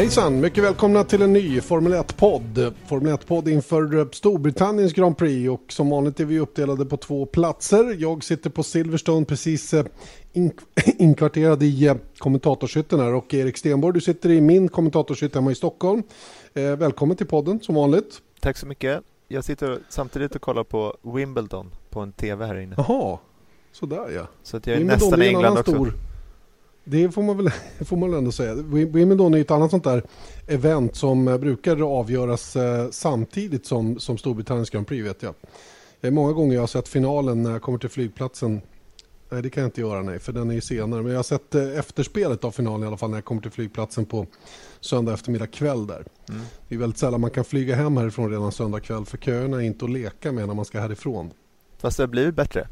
Hejsan! Mycket välkomna till en ny Formel 1-podd. Formel 1-podd inför Storbritanniens Grand Prix och som vanligt är vi uppdelade på två platser. Jag sitter på Silverstone precis eh, in inkvarterad i eh, kommentatorshytten här och Erik Stenborg du sitter i min kommentatorshytt hemma i Stockholm. Eh, välkommen till podden som vanligt. Tack så mycket. Jag sitter samtidigt och kollar på Wimbledon på en tv här inne. Jaha, sådär ja. Så att jag är Wimbledon nästan i England också. Stor det får man väl får man ändå säga. Wimbledon är ett annat sånt där event som eh, brukar avgöras eh, samtidigt som, som Storbritanniens Grand Prix vet jag. Det är många gånger jag har sett finalen när jag kommer till flygplatsen. Nej det kan jag inte göra nej för den är ju senare. Men jag har sett eh, efterspelet av finalen i alla fall när jag kommer till flygplatsen på söndag eftermiddag kväll där. Mm. Det är väldigt sällan man kan flyga hem härifrån redan söndag kväll för köerna är inte att leka med när man ska härifrån. Fast det har blivit bättre.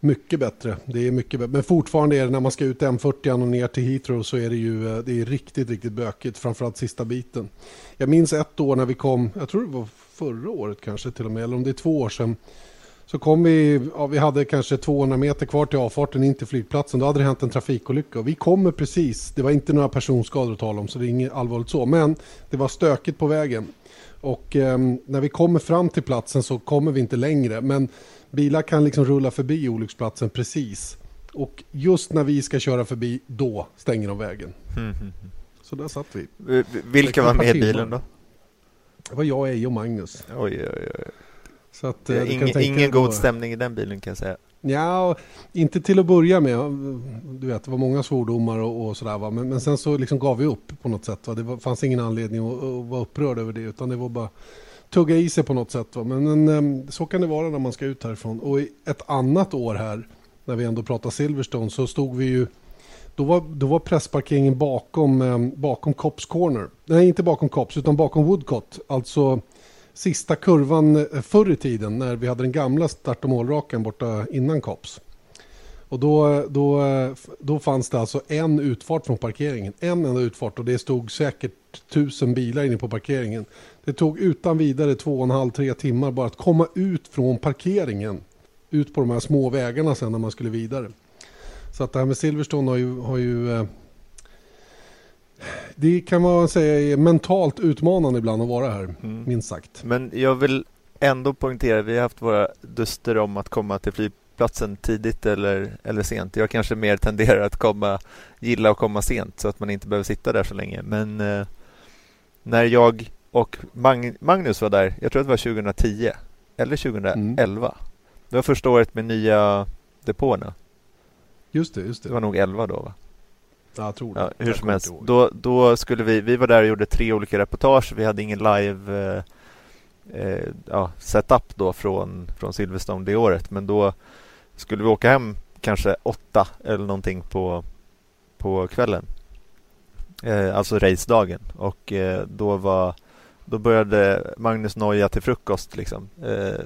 Mycket bättre. Det är mycket bättre. Men fortfarande är det när man ska ut M40 och ner till Heathrow så är det ju eh, det är riktigt, riktigt bökigt. Framförallt sista biten. Jag minns ett år när vi kom, jag tror det var förra året kanske till och med, eller om det är två år sedan. Så kom vi, ja, vi hade kanske 200 meter kvar till avfarten in till flygplatsen. Då hade det hänt en trafikolycka. Och vi kommer precis, det var inte några personskador att tala om så det är inget allvarligt så. Men det var stökigt på vägen. Och eh, när vi kommer fram till platsen så kommer vi inte längre. Men bilar kan liksom rulla förbi olycksplatsen precis. Och just när vi ska köra förbi, då stänger de vägen. Mm, mm, Så där satt vi. Vilka var med i bilen då? Det var jag, Eje och Magnus. Oj, oj, oj. Så att, eh, ingen ingen god stämning i den bilen kan jag säga. Ja, inte till att börja med. Du vet, det var många svordomar och, och sådär. Va? Men, men sen så liksom gav vi upp på något sätt. Va? Det var, fanns ingen anledning att, att vara upprörd över det. Utan det var bara tugga i sig på något sätt. Va? Men, men ehm, så kan det vara när man ska ut härifrån. Och ett annat år här, när vi ändå pratar Silverstone, så stod vi ju då var, då var pressparkeringen bakom, ehm, bakom Cops Corner. Nej, inte bakom Cops, utan bakom Woodcott. Alltså sista kurvan eh, förr i tiden när vi hade den gamla start och målrakan borta innan Cops. Och då, då, eh, då fanns det alltså en utfart från parkeringen. En enda utfart och det stod säkert tusen bilar inne på parkeringen. Det tog utan vidare två och en halv, tre timmar bara att komma ut från parkeringen. Ut på de här små vägarna sen när man skulle vidare. Så att det här med Silverstone har ju, har ju eh, det kan man säga är mentalt utmanande ibland att vara här, mm. minst sagt. Men jag vill ändå poängtera, vi har haft våra duster om att komma till flygplatsen tidigt eller, eller sent. Jag kanske mer tenderar att komma, gilla att komma sent så att man inte behöver sitta där så länge. Men eh, när jag och Mag Magnus var där, jag tror att det var 2010 eller 2011. Mm. Det var första året med nya depåerna. Just det, just det. Det var nog 11 då va? Ja, jag tror det. Ja, hur jag som helst. Då, då skulle vi, vi var där och gjorde tre olika reportage. Vi hade ingen live eh, eh, ja, setup då från, från Silverstone det året. Men då skulle vi åka hem kanske åtta eller någonting på, på kvällen. Eh, alltså racedagen. Och eh, då var då började Magnus noja till frukost liksom. Eh,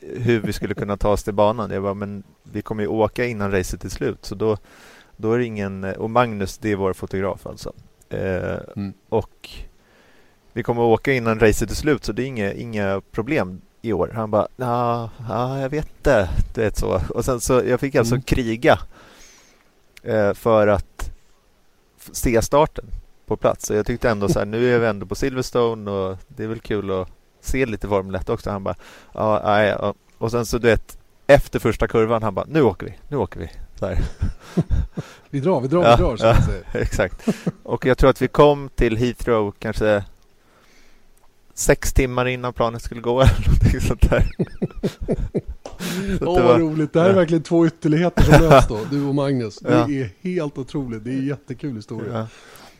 hur vi skulle kunna ta oss till banan. Jag bara, men vi kommer ju åka innan racet är slut. Så då, då är det ingen... Och Magnus, det är vår fotograf alltså. Eh, mm. Och vi kommer åka innan racet är slut så det är inga, inga problem i år. Han bara, ja, ah, jag vet inte. Du vet så. Och sen så, jag fick alltså mm. kriga eh, för att se starten på plats. Så jag tyckte ändå så här, nu är vi ändå på Silverstone och det är väl kul att se lite Formel 1 också. Han bara, ja, nej. Och sen så du vet, efter första kurvan, han bara, nu åker vi, nu åker vi. Så vi drar, vi drar, ja, vi drar. Så ja, exakt. Och jag tror att vi kom till Heathrow kanske sex timmar innan planet skulle gå eller någonting sånt där. Åh, oh, vad roligt. Det här är verkligen två ytterligheter som möts då, du och Magnus. Det ja. är helt otroligt. Det är en jättekul historia. Ja.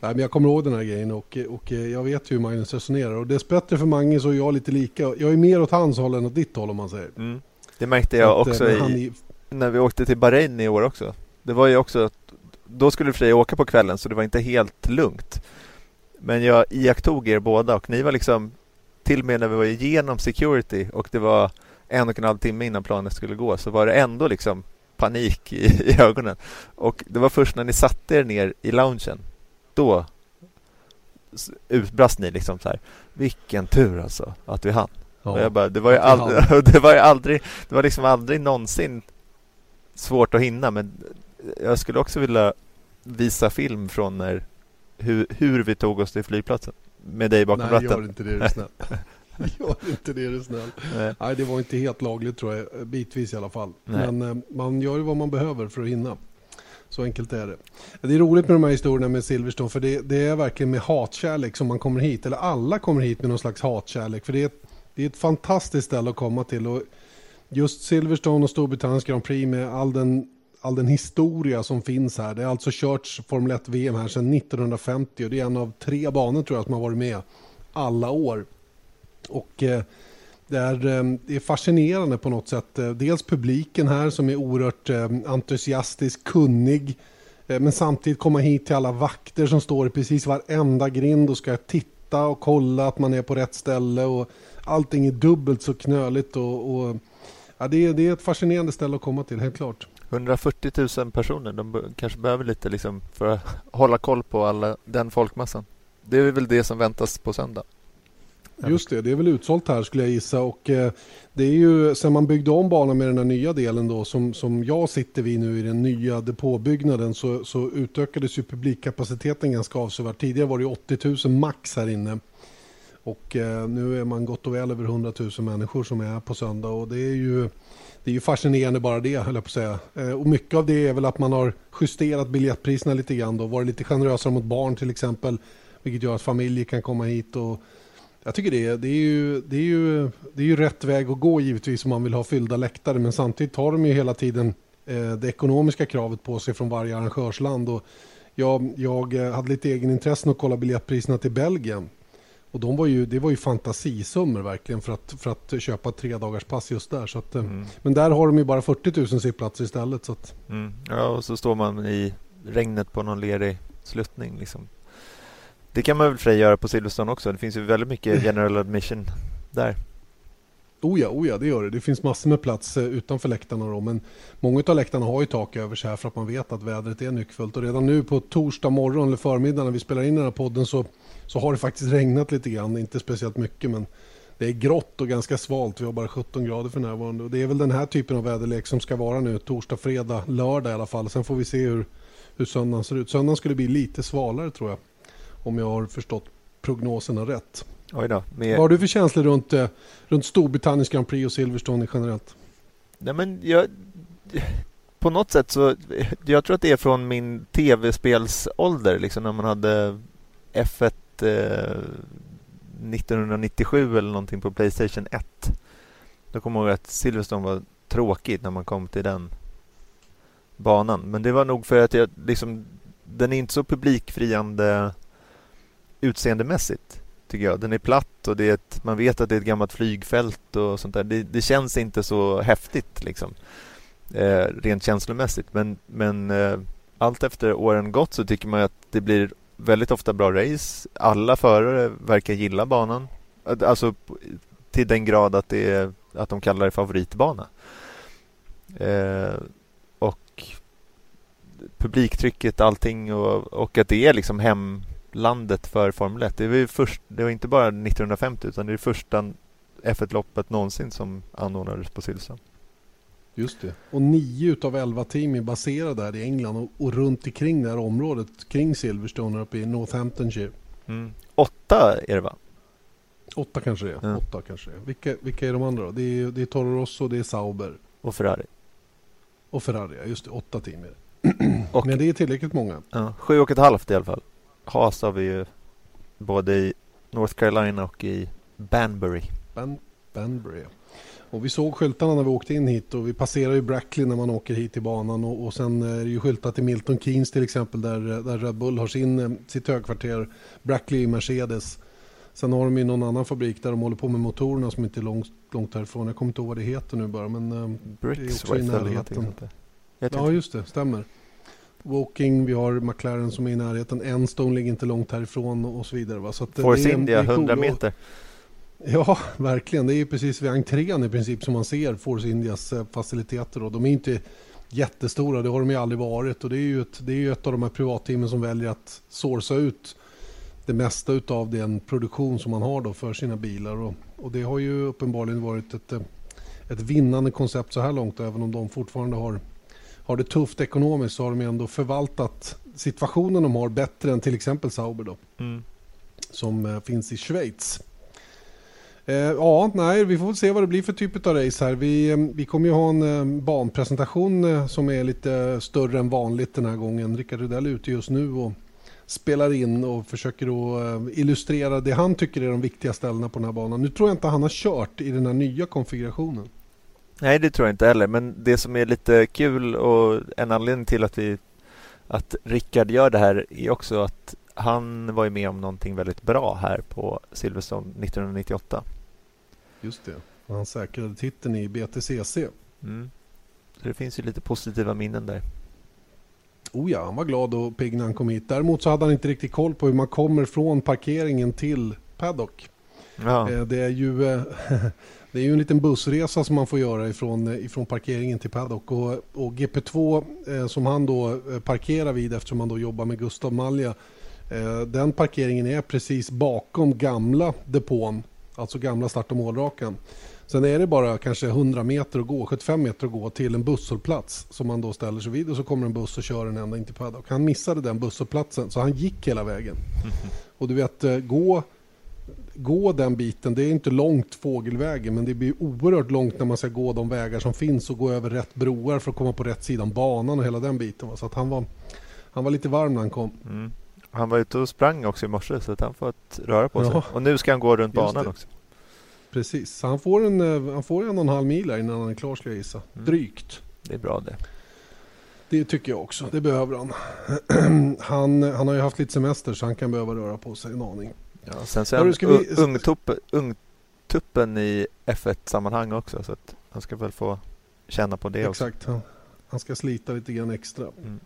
Nej, men jag kommer ihåg den här grejen och, och jag vet hur Magnus resonerar. Och dessbättre för Magnus och jag lite lika. Jag är mer åt hans håll än åt ditt håll om man säger. Mm. Det märkte jag att, också eh, i, i, när vi åkte till Bahrain i år också. Det var ju också då skulle du för sig åka på kvällen så det var inte helt lugnt. Men jag iakttog er båda och ni var liksom till och med när vi var igenom security och det var en och en halv timme innan planet skulle gå så var det ändå liksom panik i, i ögonen. Och det var först när ni satte er ner i loungen då utbrast ni liksom så här vilken tur alltså att vi hann. Ja, jag bara, det var ju aldrig, det var ju aldrig, det var liksom aldrig någonsin svårt att hinna men jag skulle också vilja visa film från när, hur, hur vi tog oss till flygplatsen med dig bakom ratten. Nej, gör inte det, är snäll. Gör inte det, är snäll. Nej. Nej. det var inte helt lagligt tror jag, bitvis i alla fall. Nej. Men eh, man gör ju vad man behöver för att hinna. Så enkelt är det. Det är roligt med de här historierna med Silverstone för det, det, är verkligen med hatkärlek som man kommer hit. Eller alla kommer hit med någon slags hatkärlek. För det är, ett, det är ett fantastiskt ställe att komma till. Och just Silverstone och Storbritanniens Grand Prix med all den, all den historia som finns här. Det har alltså körts Formel 1-VM här sedan 1950 och det är en av tre banor tror jag som har varit med alla år. Och eh, det är, ehm, det är fascinerande på något sätt. Eh, dels publiken här som är oerhört ehm, entusiastisk, kunnig. Eh, men samtidigt komma hit till alla vakter som står i precis varenda grind och ska titta och kolla att man är på rätt ställe. Och allting är dubbelt så knöligt. Och, och ja, det, är, det är ett fascinerande ställe att komma till, helt klart. 140 000 personer, de kanske behöver lite liksom för att hålla koll på alla, den folkmassan. Det är väl det som väntas på söndag. Just det, det är väl utsålt här skulle jag gissa. Och eh, det är ju sen man byggde om banan med den här nya delen då som, som jag sitter vid nu i den nya depåbyggnaden så, så utökades ju publikkapaciteten ganska avsevärt. Tidigare var det 80 000 max här inne. Och eh, nu är man gott och väl över 100 000 människor som är här på söndag och det är ju det är ju fascinerande bara det, höll jag på att säga. Eh, och mycket av det är väl att man har justerat biljettpriserna lite grann då, varit lite generösare mot barn till exempel, vilket gör att familjer kan komma hit och jag tycker det, det, är ju, det, är ju, det är ju rätt väg att gå givetvis om man vill ha fyllda läktare. Men samtidigt tar de ju hela tiden eh, det ekonomiska kravet på sig från varje arrangörsland. Och jag, jag eh, hade lite egenintresse att kolla biljettpriserna till Belgien. Och de var ju, det var ju fantasisummor verkligen för att, för att köpa tre dagars pass just där. Så att, eh, mm. Men där har de ju bara 40 000 sittplatser istället. Så att... mm. Ja, och så står man i regnet på någon lerig sluttning. Liksom. Det kan man väl för göra på Silverstone också. Det finns ju väldigt mycket general admission där. Oh ja, oh ja, det gör det. Det finns massor med plats eh, utanför läktarna då, men många av läktarna har ju tak över sig här för att man vet att vädret är nyckfullt. Och redan nu på torsdag morgon eller förmiddag när vi spelar in den här podden så, så har det faktiskt regnat lite grann. Inte speciellt mycket, men det är grått och ganska svalt. Vi har bara 17 grader för närvarande. Och det är väl den här typen av väderlek som ska vara nu torsdag, fredag, lördag i alla fall. Sen får vi se hur, hur söndagen ser ut. Söndagen skulle bli lite svalare tror jag om jag har förstått prognoserna rätt. Oj då, med... Vad har du för känslor runt, eh, runt Storbritanniens Grand Prix och Silverstone generellt? Nej, men jag, på något sätt så, jag tror att det är från min tv-spelsålder, liksom när man hade F1 eh, 1997 eller någonting på Playstation 1. Då kommer jag ihåg att Silverstone var tråkigt när man kom till den banan. Men det var nog för att jag liksom, den är inte så publikfriande utseendemässigt tycker jag. Den är platt och det är ett, man vet att det är ett gammalt flygfält och sånt där. Det, det känns inte så häftigt liksom. Eh, rent känslomässigt. Men, men eh, allt efter åren gått så tycker man att det blir väldigt ofta bra race. Alla förare verkar gilla banan. Alltså till den grad att, det är, att de kallar det favoritbana. Eh, och publiktrycket, allting och, och att det är liksom hem landet för Formel 1. Det var, först, det var inte bara 1950 utan det är första F1-loppet någonsin som anordnades på Silverstone. Just det. Och nio av elva team är baserade där i England och, och runt omkring det här området kring Silverstone uppe i Northamptonshire. Mm. Åtta är det va? Åtta kanske det är. Mm. Åtta kanske det är. Vilka, vilka är de andra då? Det är, det är Toro Rosso, det är Sauber. Och Ferrari. Och Ferrari, just det. Åtta team är det. och, Men det är tillräckligt många. Ja, sju och ett halvt i alla fall. Haas har vi ju både i North Carolina och i Banbury. Ban Banbury, och vi såg skyltarna när vi åkte in hit och vi passerar ju Brackley när man åker hit till banan och, och sen är det ju skyltat i Milton Keynes till exempel där, där Red Bull har sin, sitt högkvarter. Brackley i Mercedes. Sen har de ju någon annan fabrik där de håller på med motorerna som inte är långt, långt härifrån. Jag kommer inte ihåg vad det heter nu bara men Bricks, det är också i närheten. Ja just det, stämmer. Woking, vi har McLaren som är i närheten, Enstone ligger inte långt härifrån och så vidare. Va? Så att Force är, India, 100 meter. Ja, verkligen. Det är precis vid entrén i princip som man ser Force Indias eh, faciliteter. Och de är inte jättestora, det har de ju aldrig varit. Och det är ju ett, det är ett av de här privatteamen som väljer att sourca ut det mesta av den produktion som man har då för sina bilar. Och, och det har ju uppenbarligen varit ett, eh, ett vinnande koncept så här långt. Även om de fortfarande har, har det tufft ekonomiskt så har de ändå förvaltat situationen de har bättre än till exempel Sauber då. Mm. Som eh, finns i Schweiz. Eh, ja, nej, vi får se vad det blir för typ av race här. Vi, eh, vi kommer ju ha en banpresentation som är lite större än vanligt den här gången. Rickard Rudell är ute just nu och spelar in och försöker att illustrera det han tycker är de viktiga ställena på den här banan. Nu tror jag inte han har kört i den här nya konfigurationen. Nej, det tror jag inte heller. Men det som är lite kul och en anledning till att vi att Rickard gör det här är också att han var ju med om någonting väldigt bra här på Silverstone 1998. Just det. Och han säkrade titeln i BTCC. Mm. Så det finns ju lite positiva minnen där. Oh ja, han var glad och pigg när han kom hit. Däremot så hade han inte riktigt koll på hur man kommer från parkeringen till paddock. Ja. Eh, det är ju eh, det är ju en liten bussresa som man får göra ifrån, eh, ifrån parkeringen till paddock. Och, och GP2 som han då parkerar vid eftersom han då jobbar med Gustav Malja. Den parkeringen är precis bakom gamla depån, alltså gamla start och målrakan. Sen är det bara kanske 100 meter att gå, 75 meter att gå till en busshållplats som man då ställer sig vid och så kommer en buss och kör en ända in till paddock. Han missade den busshållplatsen så han gick hela vägen. Mm. Och du vet, gå, gå den biten, det är inte långt fågelvägen men det blir oerhört långt när man ska gå de vägar som finns och gå över rätt broar för att komma på rätt sidan banan och hela den biten. Så att han var, han var lite varm när han kom. Mm. Han var ute och sprang också i morse så att han fått röra på sig. Och nu ska han gå runt banan också. Precis, så han får en, eh, han får en och en halv mil innan han är klar ska jag gissa. Mm. Drygt. Det är bra det. Det tycker jag också, det behöver han. han. Han har ju haft lite semester så han kan behöva röra på sig en aning. Ja, sen så är han vi... ungtuppen, ungtuppen i F1-sammanhang också så att han ska väl få känna på det Exakt, också. Exakt, han, han ska slita lite grann extra. Mm.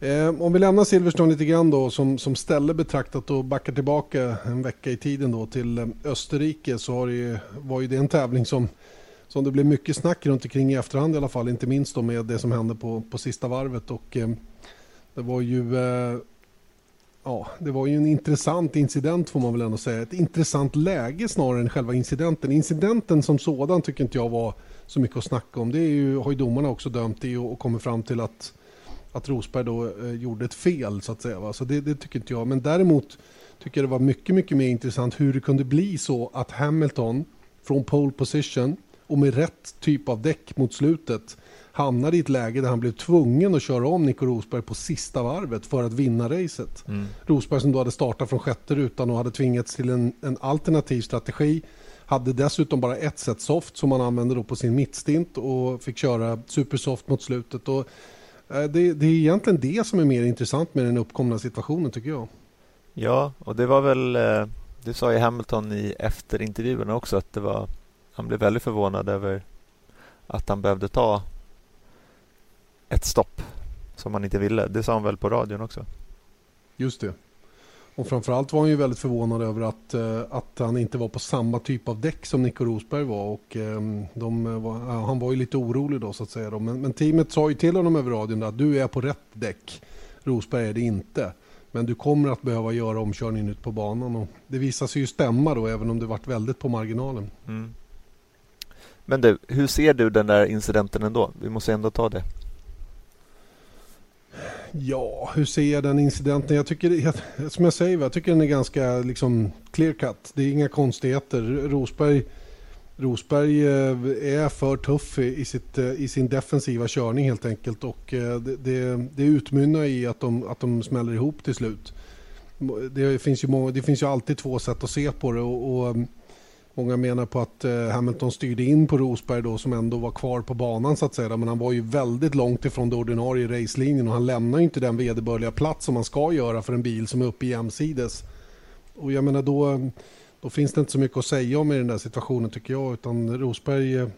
Eh, om vi lämnar Silverstone lite grann då som, som ställe betraktat och backar tillbaka en vecka i tiden då till eh, Österrike så det, var ju det en tävling som, som det blev mycket snack runt omkring i efterhand i alla fall. Inte minst då med det som hände på, på sista varvet och eh, det var ju eh, Ja, det var ju en intressant incident får man väl ändå säga. Ett intressant läge snarare än själva incidenten. Incidenten som sådan tycker inte jag var så mycket att snacka om. Det är ju, har ju domarna också dömt i och, och kommit fram till att att Rosberg då eh, gjorde ett fel så att säga. Va? Så det, det, tycker inte jag. Men däremot tycker jag det var mycket, mycket mer intressant hur det kunde bli så att Hamilton från pole position och med rätt typ av däck mot slutet hamnade i ett läge där han blev tvungen att köra om Nico Rosberg på sista varvet för att vinna racet. Mm. Rosberg som då hade startat från sjätte rutan och hade tvingats till en, en alternativ strategi hade dessutom bara ett set soft som han använde då på sin mittstint och fick köra supersoft mot slutet. Och Eh, det, det, är egentligen det som är mer intressant med den uppkomna situationen tycker jag. Ja, och det var väl, eh, det sa ju Hamilton i efterintervjuerna också att det var, han blev väldigt förvånad över att han behövde ta ett stopp som han inte ville. Det sa han väl på radion också? Just det. Och framförallt var han ju väldigt förvånad över att, eh, att han inte var på samma typ av däck som Nico Rosberg var. Och, ehm, var, han var ju lite orolig då så att säga. Men, men teamet sa ju till honom över radion att du är på rätt däck. Rosberg är det inte. Men du kommer att behöva göra omkörningen ut på banan. Och det visade sig ju stämma då även om det varit väldigt på marginalen. Mm. Men du, hur ser du den där incidenten ändå? Vi måste ändå ta det. Ja, hur ser jag den incidenten? Jag tycker, som jag säger, jag tycker den är ganska liksom, clear cut. Det är inga konstigheter. Rosberg, Rosberg eh, är för tuff i, sitt, eh, i sin defensiva körning helt enkelt. Och eh, det, det, det utmynnar i att de, att de smäller ihop till slut. Det finns, ju många, det finns ju alltid två sätt att se på det. och, och Många menar på att eh, Hamilton styrde in på Rosberg då som ändå var kvar på banan så att säga. Men han var ju väldigt långt ifrån det ordinarie racelinjen och han lämnar ju inte den vederbörliga plats som man ska göra för en bil som är uppe jämsides. Och jag menar då, då finns det inte så mycket att säga om i den där situationen tycker jag. Utan Rosberg, eh,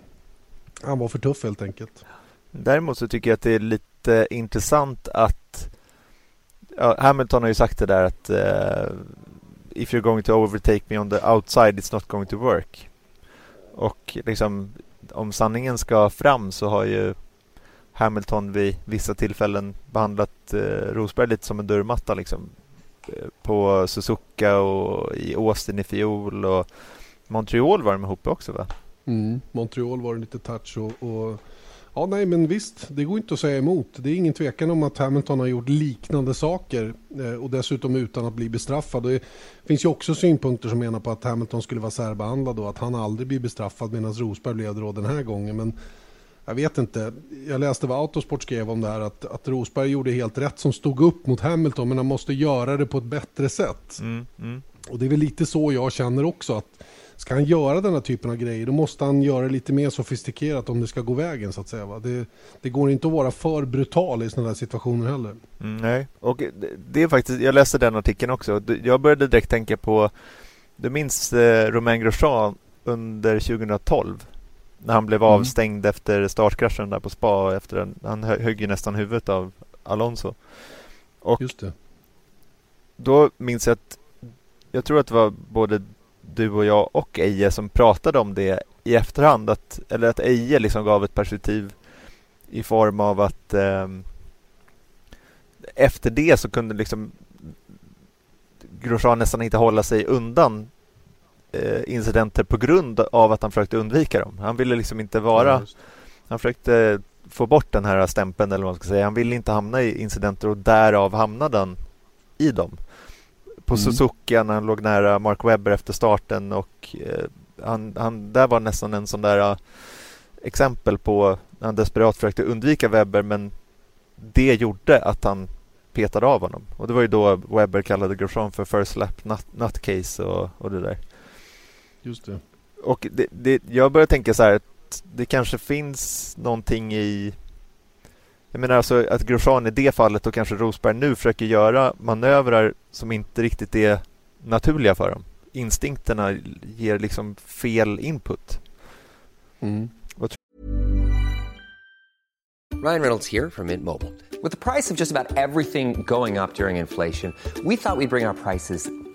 han var för tuff helt enkelt. Däremot så tycker jag att det är lite intressant att ja, Hamilton har ju sagt det där att eh, if you're going to overtake me on the outside it's not going to work. Och liksom om sanningen ska fram så har ju Hamilton vid vissa tillfällen behandlat eh, Rosberg lite som en dörrmatta liksom. Eh, på Suzuka och i Austin i fjol och Montreal var de ihop också va? Mm, Montreal var det lite touch och, och Ja, nej, men visst, det går inte att säga emot. Det är ingen tvekan om att Hamilton har gjort liknande saker eh, och dessutom utan att bli bestraffad. Det finns ju också synpunkter som menar på att Hamilton skulle vara särbehandlad och att han aldrig blir bestraffad medan Rosberg blev det då den här gången. Men jag vet inte. Jag läste vad Autosport skrev om det här att, att Rosberg gjorde helt rätt som stod upp mot Hamilton men han måste göra det på ett bättre sätt. Mm, mm. Och det är väl lite så jag känner också att ska han göra den här typen av grejer då måste han göra det lite mer sofistikerat om det ska gå vägen så att säga. Va? Det, det går inte att vara för brutal i sådana här situationer heller. Mm, nej, och det, är faktiskt, jag läste den artikeln också. Jag började direkt tänka på, du minns eh, Romain Grosjean under 2012? När han blev mm. avstängd efter startkraschen där på spa. Efter en, han högg ju nästan huvudet av Alonso. Och Just det. Då minns jag att jag tror att det var både du och jag och Eje som pratade om det i efterhand. Att, eller att Eje liksom gav ett perspektiv i form av att eh, efter det så kunde liksom Grosjean nästan inte hålla sig undan eh, incidenter på grund av att han försökte undvika dem. Han ville liksom inte vara... Ja, han försökte få bort den här stämpeln eller vad man ska säga. Han ville inte hamna i incidenter och därav hamnade han i dem på mm. Suzuki när han låg nära Mark Webber efter starten och eh, han, han, där var nästan en sån där uh, exempel på när han desperat försökte undvika Webber men det gjorde att han petade av honom och det var ju då Webber kallade Grosjean för first lap nut, nutcase och, och det där. Just det. Och det, det, jag börjar tänka så här att det kanske finns någonting i jag menar alltså att Grosjean i det fallet och kanske Rosberg nu försöker göra manövrar som inte riktigt är naturliga för dem. Instinkterna ger liksom fel input. Mm. Ryan Reynolds här från Mint Mobile. Med priset på nästan allt som går upp under inflationen, trodde vi att vi skulle bring våra priser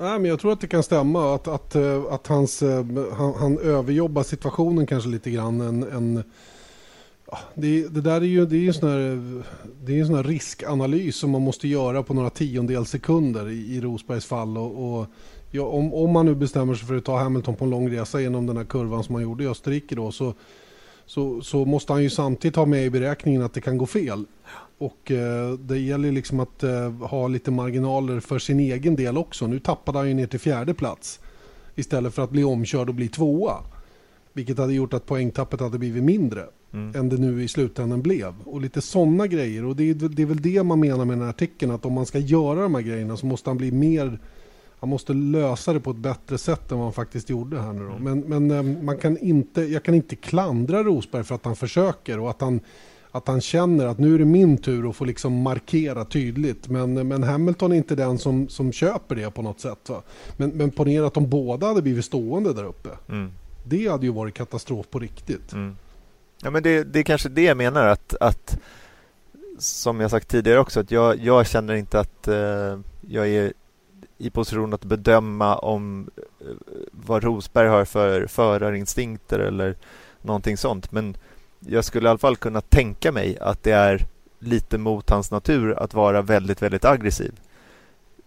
Nej, men jag tror att det kan stämma att, att, eh, att hans, eh, han, han överjobbar situationen kanske lite grann. En, en, det, det, där är ju det är en, sån här, det är en sån här riskanalys som man måste göra på några tiondels sekunder i, i Rosbergs fall. Och, och ja, om, om man nu bestämmer sig för att ta Hamilton på en lång resa genom den här kurvan som han gjorde i Österrike då, så, så, så måste han ju samtidigt ha med i beräkningen att det kan gå fel. Och eh, det gäller liksom att eh, ha lite marginaler för sin egen del också. Nu tappade han ju ner till fjärde plats istället för att bli omkörd och bli tvåa. Vilket hade gjort att poängtappet hade blivit mindre mm. än det nu i slutändan blev. Och lite sådana grejer. Och det är, det är väl det man menar med den här artikeln. Att om man ska göra de här grejerna så måste han bli mer... Han måste lösa det på ett bättre sätt än vad han faktiskt gjorde här nu då. Mm. Men, men eh, man kan inte, jag kan inte klandra Rosberg för att han försöker och att han att han känner att nu är det min tur att få liksom markera tydligt. Men, men Hamilton är inte den som, som köper det på något sätt. Va? Men, men ponera att de båda hade blivit stående där uppe. Mm. Det hade ju varit katastrof på riktigt. Mm. Ja, men det, det är kanske det jag menar att, att som jag sagt tidigare också, att jag, jag känner inte att eh, jag är i position att bedöma om eh, vad Rosberg har för förarinstinkter eller någonting sånt. Men jag skulle i alla fall kunna tänka mig att det är lite mot hans natur att vara väldigt, väldigt aggressiv.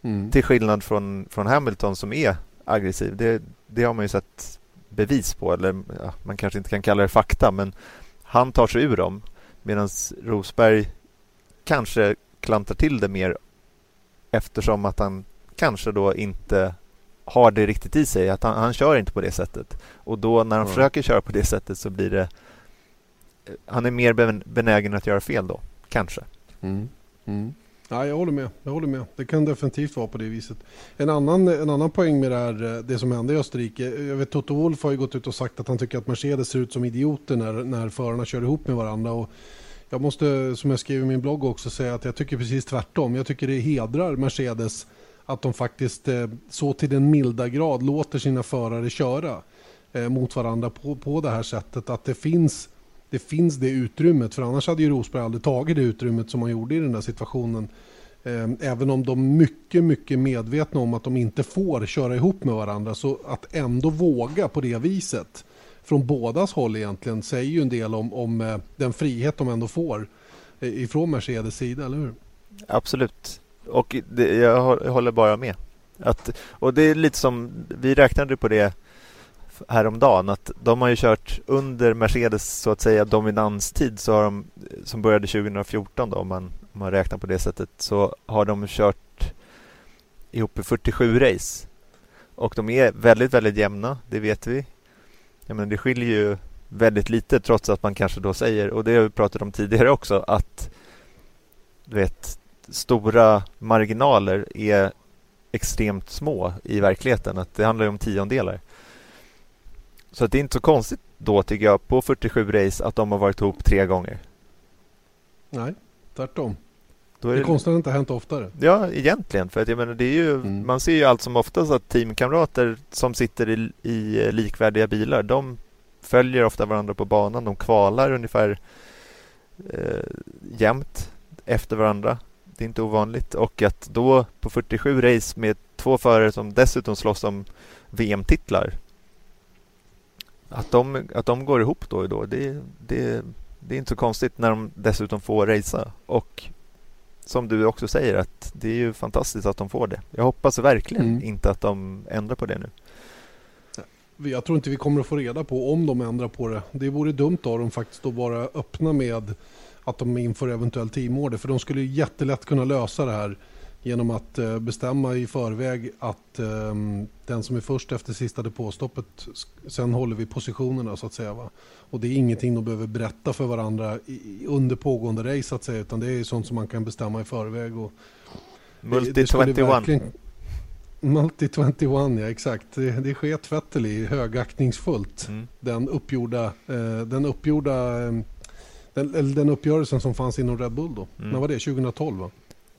Mm. Till skillnad från, från Hamilton som är aggressiv. Det, det har man ju sett bevis på, eller ja, man kanske inte kan kalla det fakta, men han tar sig ur dem medan Rosberg kanske klantar till det mer eftersom att han kanske då inte har det riktigt i sig. Att han, han kör inte på det sättet. Och då när han mm. försöker köra på det sättet så blir det han är mer benägen att göra fel då, kanske. Mm. Mm. Ja, jag håller med. Jag håller med. Det kan definitivt vara på det viset. En annan, en annan poäng med det, här, eh, det som hände i Österrike. Jag vet Toto Wolff har ju gått ut och sagt att han tycker att Mercedes ser ut som idioter när, när förarna kör ihop med varandra. Och jag måste, som jag skrev i min blogg också, säga att jag tycker precis tvärtom. Jag tycker det hedrar Mercedes att de faktiskt eh, så till den milda grad låter sina förare köra eh, mot varandra på, på det här sättet. Att det finns det finns det utrymmet. För annars hade ju Rosberg aldrig tagit det utrymmet som han gjorde i den där situationen. Eh, även om de mycket, mycket medvetna om att de inte får köra ihop med varandra. Så att ändå våga på det viset från bådas håll egentligen säger ju en del om, om eh, den frihet de ändå får eh, ifrån Mercedes sida, eller hur? Absolut. Och det, jag håller bara med. Att, och det är lite som, vi räknade på det häromdagen att de har ju kört under Mercedes så att säga dominanstid så har de, som började 2014 då om man, om man räknar på det sättet så har de kört ihop i 47 race och de är väldigt, väldigt jämna, det vet vi. Jag menar, det skiljer ju väldigt lite trots att man kanske då säger, och det har vi pratat om tidigare också, att du vet, stora marginaler är extremt små i verkligheten. Att det handlar ju om tiondelar. Så det är inte så konstigt då tycker jag på 47 race att de har varit ihop tre gånger. Nej, tvärtom. Då är det är konstigt att det inte hänt oftare. Ja, egentligen. För att jag menar, det är ju, mm. Man ser ju allt som oftast att teamkamrater som sitter i, i likvärdiga bilar, de följer ofta varandra på banan. De kvalar ungefär eh, jämnt efter varandra. Det är inte ovanligt. Och att då på 47 race med två förare som dessutom slåss om VM-titlar att de, att de går ihop då och då, det, det, det är inte så konstigt när de dessutom får racea. Och som du också säger, att det är ju fantastiskt att de får det. Jag hoppas verkligen mm. inte att de ändrar på det nu. Jag tror inte vi kommer att få reda på om de ändrar på det. Det vore dumt av dem faktiskt att vara öppna med att de inför eventuellt teamorder. För de skulle jättelätt kunna lösa det här genom att eh, bestämma i förväg att um, den som är först efter sista depåstoppet, sen håller vi positionerna så att säga. Va? Och det är ingenting de behöver berätta för varandra under pågående race så att säga, utan det är sånt som man kan bestämma i förväg. Och Multi 21. Multi 21, ja exakt. Det, det sket Vettel i högaktningsfullt. Mm. Den uppgjorda, eh, den uppgjorda eh, den, den uppgörelsen som fanns inom Red Bull då. Mm. När var det? 2012 va?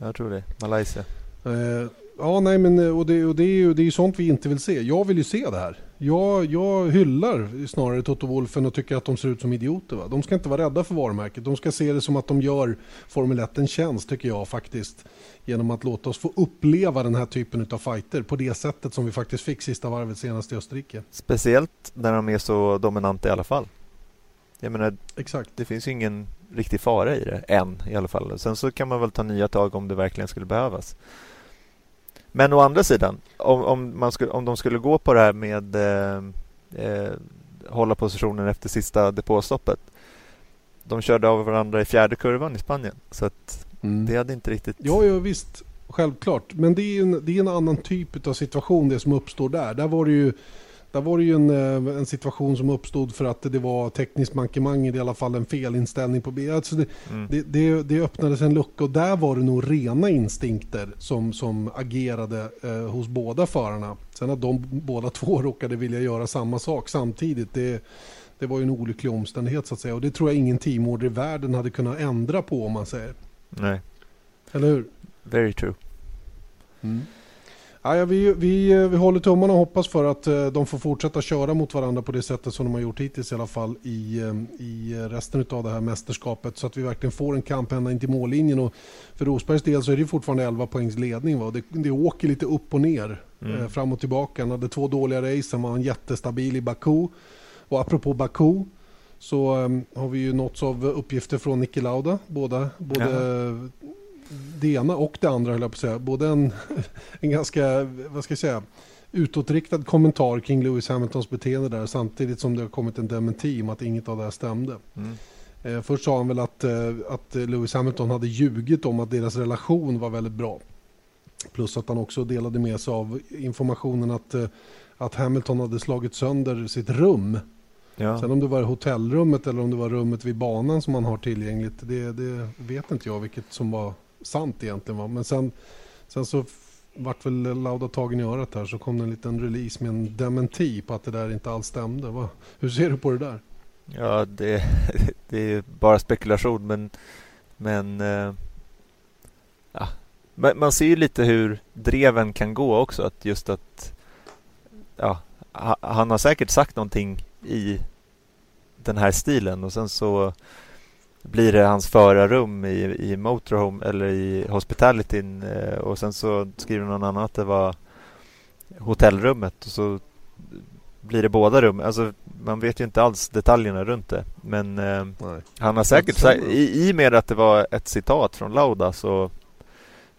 Jag tror det. Malaysia. Eh, ja, nej men eh, och det, och det är ju det är sånt vi inte vill se. Jag vill ju se det här. Jag, jag hyllar snarare Toto Wolfen och tycker att de ser ut som idioter. Va? De ska inte vara rädda för varumärket. De ska se det som att de gör Formel 1 en tjänst tycker jag faktiskt. Genom att låta oss få uppleva den här typen av fighter på det sättet som vi faktiskt fick sista varvet senast i Österrike. Speciellt när de är så dominanta i alla fall. Jag menar, Exakt. det finns ingen riktig fara i det än i alla fall. Sen så kan man väl ta nya tag om det verkligen skulle behövas. Men å andra sidan, om, om, man skulle, om de skulle gå på det här med eh, eh, hålla positionen efter sista depåstoppet. De körde av varandra i fjärde kurvan i Spanien. Så att mm. det hade inte riktigt... Ja, ja visst. Självklart. Men det är, en, det är en annan typ av situation det som uppstår där. Där var det ju där var det ju en, eh, en situation som uppstod för att det var tekniskt mankemang, i alla fall en felinställning på bilen. Alltså det, mm. det, det, det, öppnades en lucka och där var det nog rena instinkter som, som agerade eh, hos båda förarna. Sen att de båda två råkade vilja göra samma sak samtidigt, det, det var ju en olycklig omständighet så att säga. Och det tror jag ingen teamorder i världen hade kunnat ändra på om man säger. Nej. Eller hur? Very true. Mm. Ja, vi, vi, vi håller tummarna och hoppas för att eh, de får fortsätta köra mot varandra på det sättet som de har gjort hittills i alla fall i, eh, i resten av det här mästerskapet så att vi verkligen får en kamp ända in till mållinjen. Och för Rosbergs del så är det fortfarande 11 poängs ledning. Va? Det, det åker lite upp och ner, mm. eh, fram och tillbaka. Han hade två dåliga race, han var en jättestabil i Baku. Och apropå Baku så um, har vi ju nåtts av uppgifter från Niki Lauda. Båda, både ja det ena och det andra, höll jag på att säga. Både en, en ganska, vad ska jag säga, utåtriktad kommentar kring Lewis Hamiltons beteende där samtidigt som det har kommit en dementi om att inget av det här stämde. Mm. Eh, först sa han väl att, eh, att Lewis Hamilton hade ljugit om att deras relation var väldigt bra. Plus att han också delade med sig av informationen att, eh, att Hamilton hade slagit sönder sitt rum. Ja. Sen om det var hotellrummet eller om det var rummet vid banan som han har tillgängligt, det, det vet inte jag vilket som var sant egentligen. Va? Men sen, sen så vart väl Lauda tagen i örat här så kom det en liten release med en dementi på att det där inte alls stämde. Va? Hur ser du på det där? Ja, det, det är bara spekulation men, men eh, ja. man ser ju lite hur dreven kan gå också. Att just att ja, han har säkert sagt någonting i den här stilen och sen så blir det hans förarrum i, i motorhome eller i hospitalityn eh, och sen så skriver någon annan att det var hotellrummet och så blir det båda rum. Alltså, man vet ju inte alls detaljerna runt det. Men eh, han har säkert i, i med att det var ett citat från Lauda så,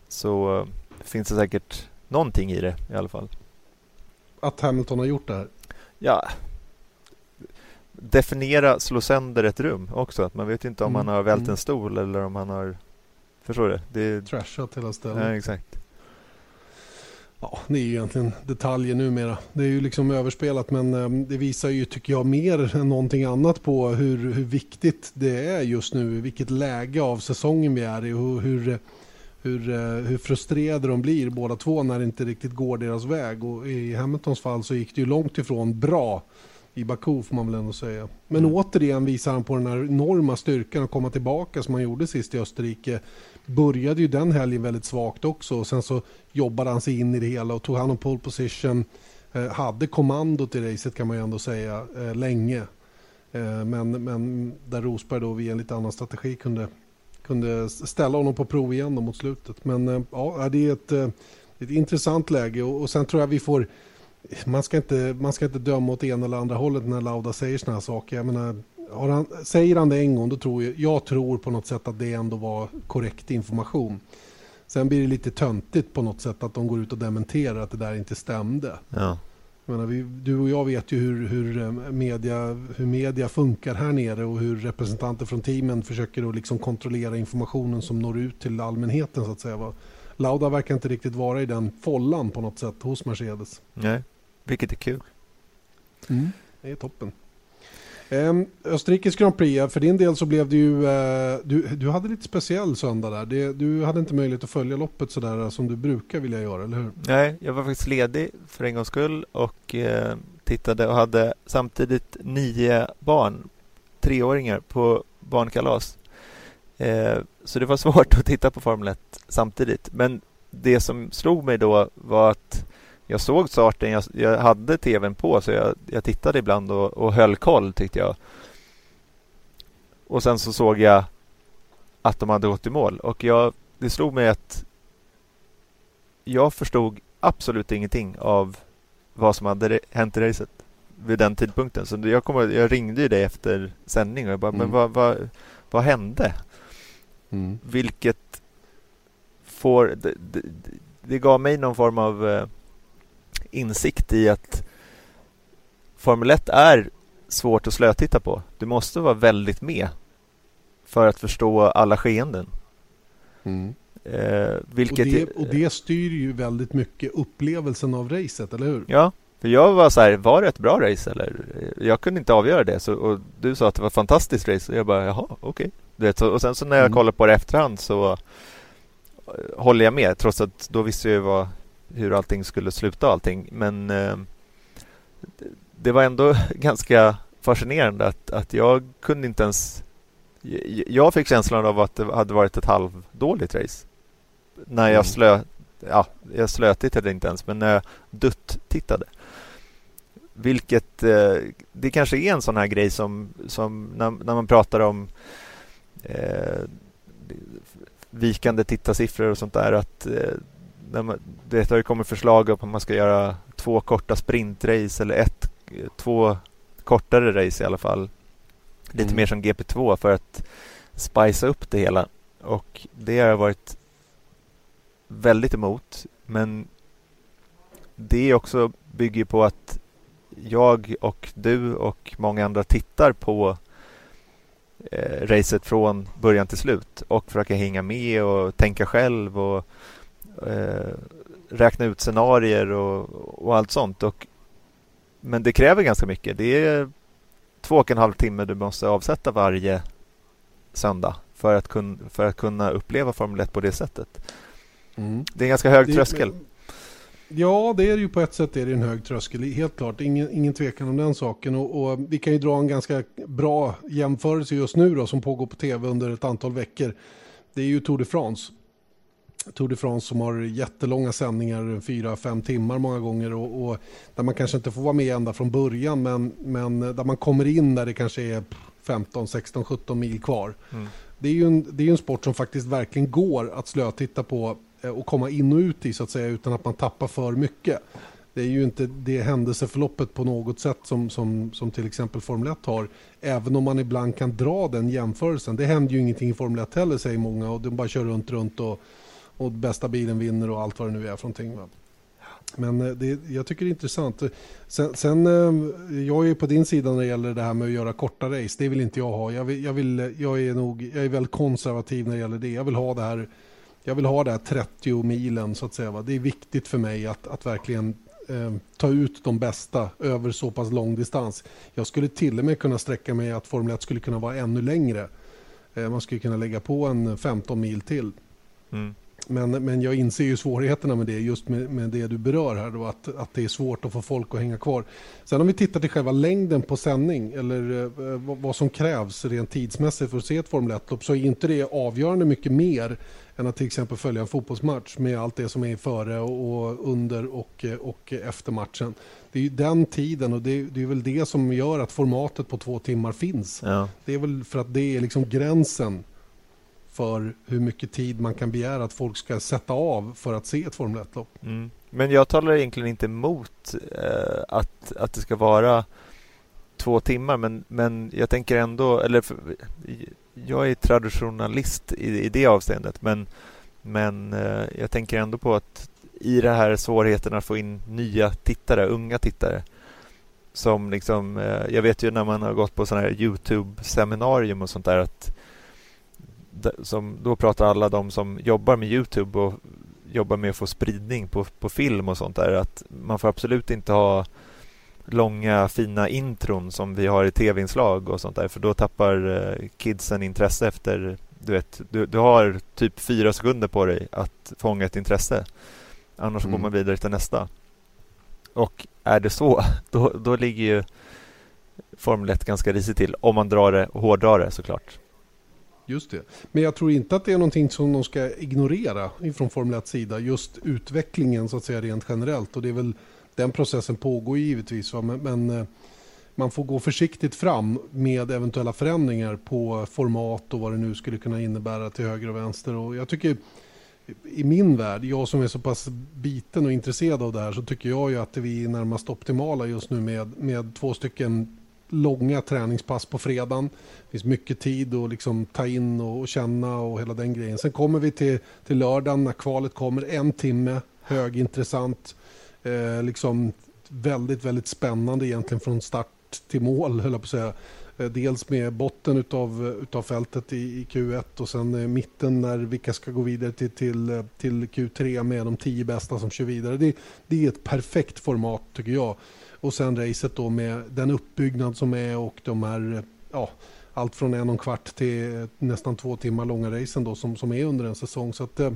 så uh, finns det säkert någonting i det i alla fall. Att Hamilton har gjort det här? Ja, definiera slå sönder ett rum också. Att man vet inte om mm. han har vält en mm. stol eller om han har... Förstår du? Det är... Trashat hela stället. Ja, exakt. Ja, det är ju egentligen detaljer numera. Det är ju liksom överspelat men ehm, det visar ju, tycker jag, mer än någonting annat på hur, hur viktigt det är just nu. Vilket läge av säsongen vi är i och hur, hur, eh, hur frustrerade de blir båda två när det inte riktigt går deras väg. Och i Hamiltons fall så gick det ju långt ifrån bra i Baku får man väl ändå säga. Men mm. återigen visar han på den här enorma styrkan att komma tillbaka som han gjorde sist i Österrike. Började ju den helgen väldigt svagt också och sen så jobbade han sig in i det hela och tog hand om pole position. Eh, hade kommandot i racet kan man ju ändå säga eh, länge. Eh, men, men där Rosberg då via en lite annan strategi kunde, kunde ställa honom på prov igen mot slutet. Men eh, ja, det är ett, eh, ett intressant läge och, och sen tror jag vi får man ska, inte, man ska inte döma åt ena eller andra hållet när Lauda säger sådana här saker. Jag menar, han, säger han det en gång, då tror jag, jag tror på något sätt att det ändå var korrekt information. Sen blir det lite töntigt på något sätt att de går ut och dementerar att det där inte stämde. Ja. Jag menar, vi, du och jag vet ju hur, hur, eh, media, hur media funkar här nere och hur representanter från teamen försöker att liksom kontrollera informationen som når ut till allmänheten. så att säga. Lauda verkar inte riktigt vara i den follan på något sätt hos Mercedes. Nej. Vilket är kul. Mm. Det är toppen. Um, Österrikes Grand Prix, för din del så blev det ju, uh, du, du hade lite speciell söndag där. Det, du hade inte möjlighet att följa loppet sådär som du brukar vilja göra, eller hur? Nej, jag var faktiskt ledig för en gångs skull och uh, tittade och hade samtidigt nio barn, treåringar, på barnkalas. Så det var svårt att titta på Formel 1 samtidigt. Men det som slog mig då var att jag såg starten, jag, jag hade tvn på så jag, jag tittade ibland och, och höll koll tyckte jag. Och sen så såg jag att de hade gått i mål och jag, det slog mig att jag förstod absolut ingenting av vad som hade hänt i racet vid den tidpunkten. Så jag, kom, jag ringde ju dig efter sändning och jag bara, mm. men vad, vad, vad hände? Mm. Vilket får... Det, det, det, gav mig någon form av eh, insikt i att Formel 1 är svårt att slötitta på. Du måste vara väldigt med för att förstå alla skeenden. Mm. Eh, vilket och, det, och det styr ju väldigt mycket upplevelsen av racet, eller hur? Ja, för jag var så här, var det ett bra race eller? Jag kunde inte avgöra det. Så, och du sa att det var ett fantastiskt race och jag bara, jaha, okej. Okay. och sen så när jag mm. kollade på det efterhand så eh, håller jag med, trots att då visste jag vad hur allting skulle sluta och allting. Men eh, det var ändå ganska fascinerande att, att jag kunde inte ens... Jag fick känslan av att det hade varit ett halvdåligt race. När jag mm. slö... Ja, jag slötittade inte ens, men när jag dutt-tittade. Vilket... Eh, det kanske är en sån här grej som, som när, när man pratar om eh, vikande tittarsiffror och sånt där. Att eh, det har ju kommit förslag om att man ska göra två korta sprintrace eller ett, två kortare race i alla fall. Lite mm. mer som GP2 för att spicea upp det hela. Och det har jag varit väldigt emot. Men det också bygger på att jag och du och många andra tittar på eh, racet från början till slut och försöker hänga med och tänka själv och eh, räkna ut scenarier och, och allt sånt. Och, men det kräver ganska mycket. Det är två och en halv timme du måste avsätta varje söndag för att, kun, för att kunna uppleva Formel 1 på det sättet. Mm. Det är en ganska hög tröskel. Ja, det är ju på ett sätt är det en hög tröskel, helt klart. Ingen, ingen tvekan om den saken. Och, och, vi kan ju dra en ganska bra jämförelse just nu då, som pågår på tv under ett antal veckor. Det är ju Tour de France. Tour de France som har jättelånga sändningar, fyra, fem timmar många gånger och, och, där man kanske inte får vara med ända från början men, men där man kommer in där det kanske är 15, 16, 17 mil kvar. Mm. Det är ju en, det är en sport som faktiskt verkligen går att slötitta på eh, och komma in och ut i så att säga utan att man tappar för mycket. Det är ju inte det händelseförloppet på något sätt som, som, som till exempel Formel 1 har. Även om man ibland kan dra den jämförelsen. Det händer ju ingenting i Formel 1 heller säger många och de bara kör runt, runt och och bästa bilen vinner och allt vad det nu är för någonting. Va? Men eh, det, jag tycker det är intressant. Sen, sen, eh, jag är på din sida när det gäller det här med att göra korta race. Det vill inte jag ha. Jag, vill, jag, vill, jag, är, nog, jag är väldigt konservativ när det gäller det. Jag vill ha det här, jag vill ha det här 30 milen så att säga. Va? Det är viktigt för mig att, att verkligen eh, ta ut de bästa över så pass lång distans. Jag skulle till och med kunna sträcka mig att Formel 1 skulle kunna vara ännu längre. Eh, man skulle kunna lägga på en 15 mil till. Mm. Men, men jag inser ju svårigheterna med det, just med, med det du berör här då, att, att det är svårt att få folk att hänga kvar. Sen om vi tittar till själva längden på sändning, eller eh, vad som krävs rent tidsmässigt för att se ett Formel 1-lopp, så är inte det avgörande mycket mer än att till exempel följa en fotbollsmatch med allt det som är före och under och, och efter matchen. Det är ju den tiden och det, det är väl det som gör att formatet på två timmar finns. Ja. Det är väl för att det är liksom gränsen för hur mycket tid man kan begära att folk ska sätta av för att se ett Formel 1-lopp. Mm. Men jag talar egentligen inte emot eh, att, att det ska vara två timmar men, men jag tänker ändå, eller för, jag är traditionalist i, i det avseendet men, men eh, jag tänker ändå på att i det här svårigheten att få in nya tittare, unga tittare som liksom, eh, jag vet ju när man har gått på sådana här Youtube-seminarium och sånt där att som, då pratar alla de som jobbar med Youtube och jobbar med att få spridning på, på film och sånt där att man får absolut inte ha långa fina intron som vi har i tv-inslag och sånt där för då tappar eh, kidsen intresse efter du vet, du, du har typ fyra sekunder på dig att fånga ett intresse. Annars mm. går man vidare till nästa. Och är det så då, då ligger ju Formel 1 ganska risigt till om man drar det och hårdrar det såklart Just det. Men jag tror inte att det är någonting som de ska ignorera från Formel 1 sida. Just utvecklingen så att säga rent generellt. Och det är väl den processen pågår givetvis. Va? Men, men eh, man får gå försiktigt fram med eventuella förändringar på format och vad det nu skulle kunna innebära till höger och vänster. Och jag tycker i min värld, jag som är så pass biten och intresserad av det här så tycker jag ju att vi är närmast optimala just nu med, med två stycken långa träningspass på fredagen. Det finns mycket tid att liksom ta in och känna och hela den grejen. Sen kommer vi till, till lördagen när kvalet kommer. En timme, högintressant. Eh, liksom väldigt, väldigt spännande egentligen från start till mål, höll jag på att säga. Eh, dels med botten utav, utav fältet i, i Q1 och sen eh, mitten när vilka ska gå vidare till, till, eh, till Q3 med de tio bästa som kör vidare. Det, det är ett perfekt format tycker jag. Och sen racet då med den uppbyggnad som är och de här, ja, allt från en och en kvart till nästan två timmar långa racen då som, som är under en säsong. Så att, eh,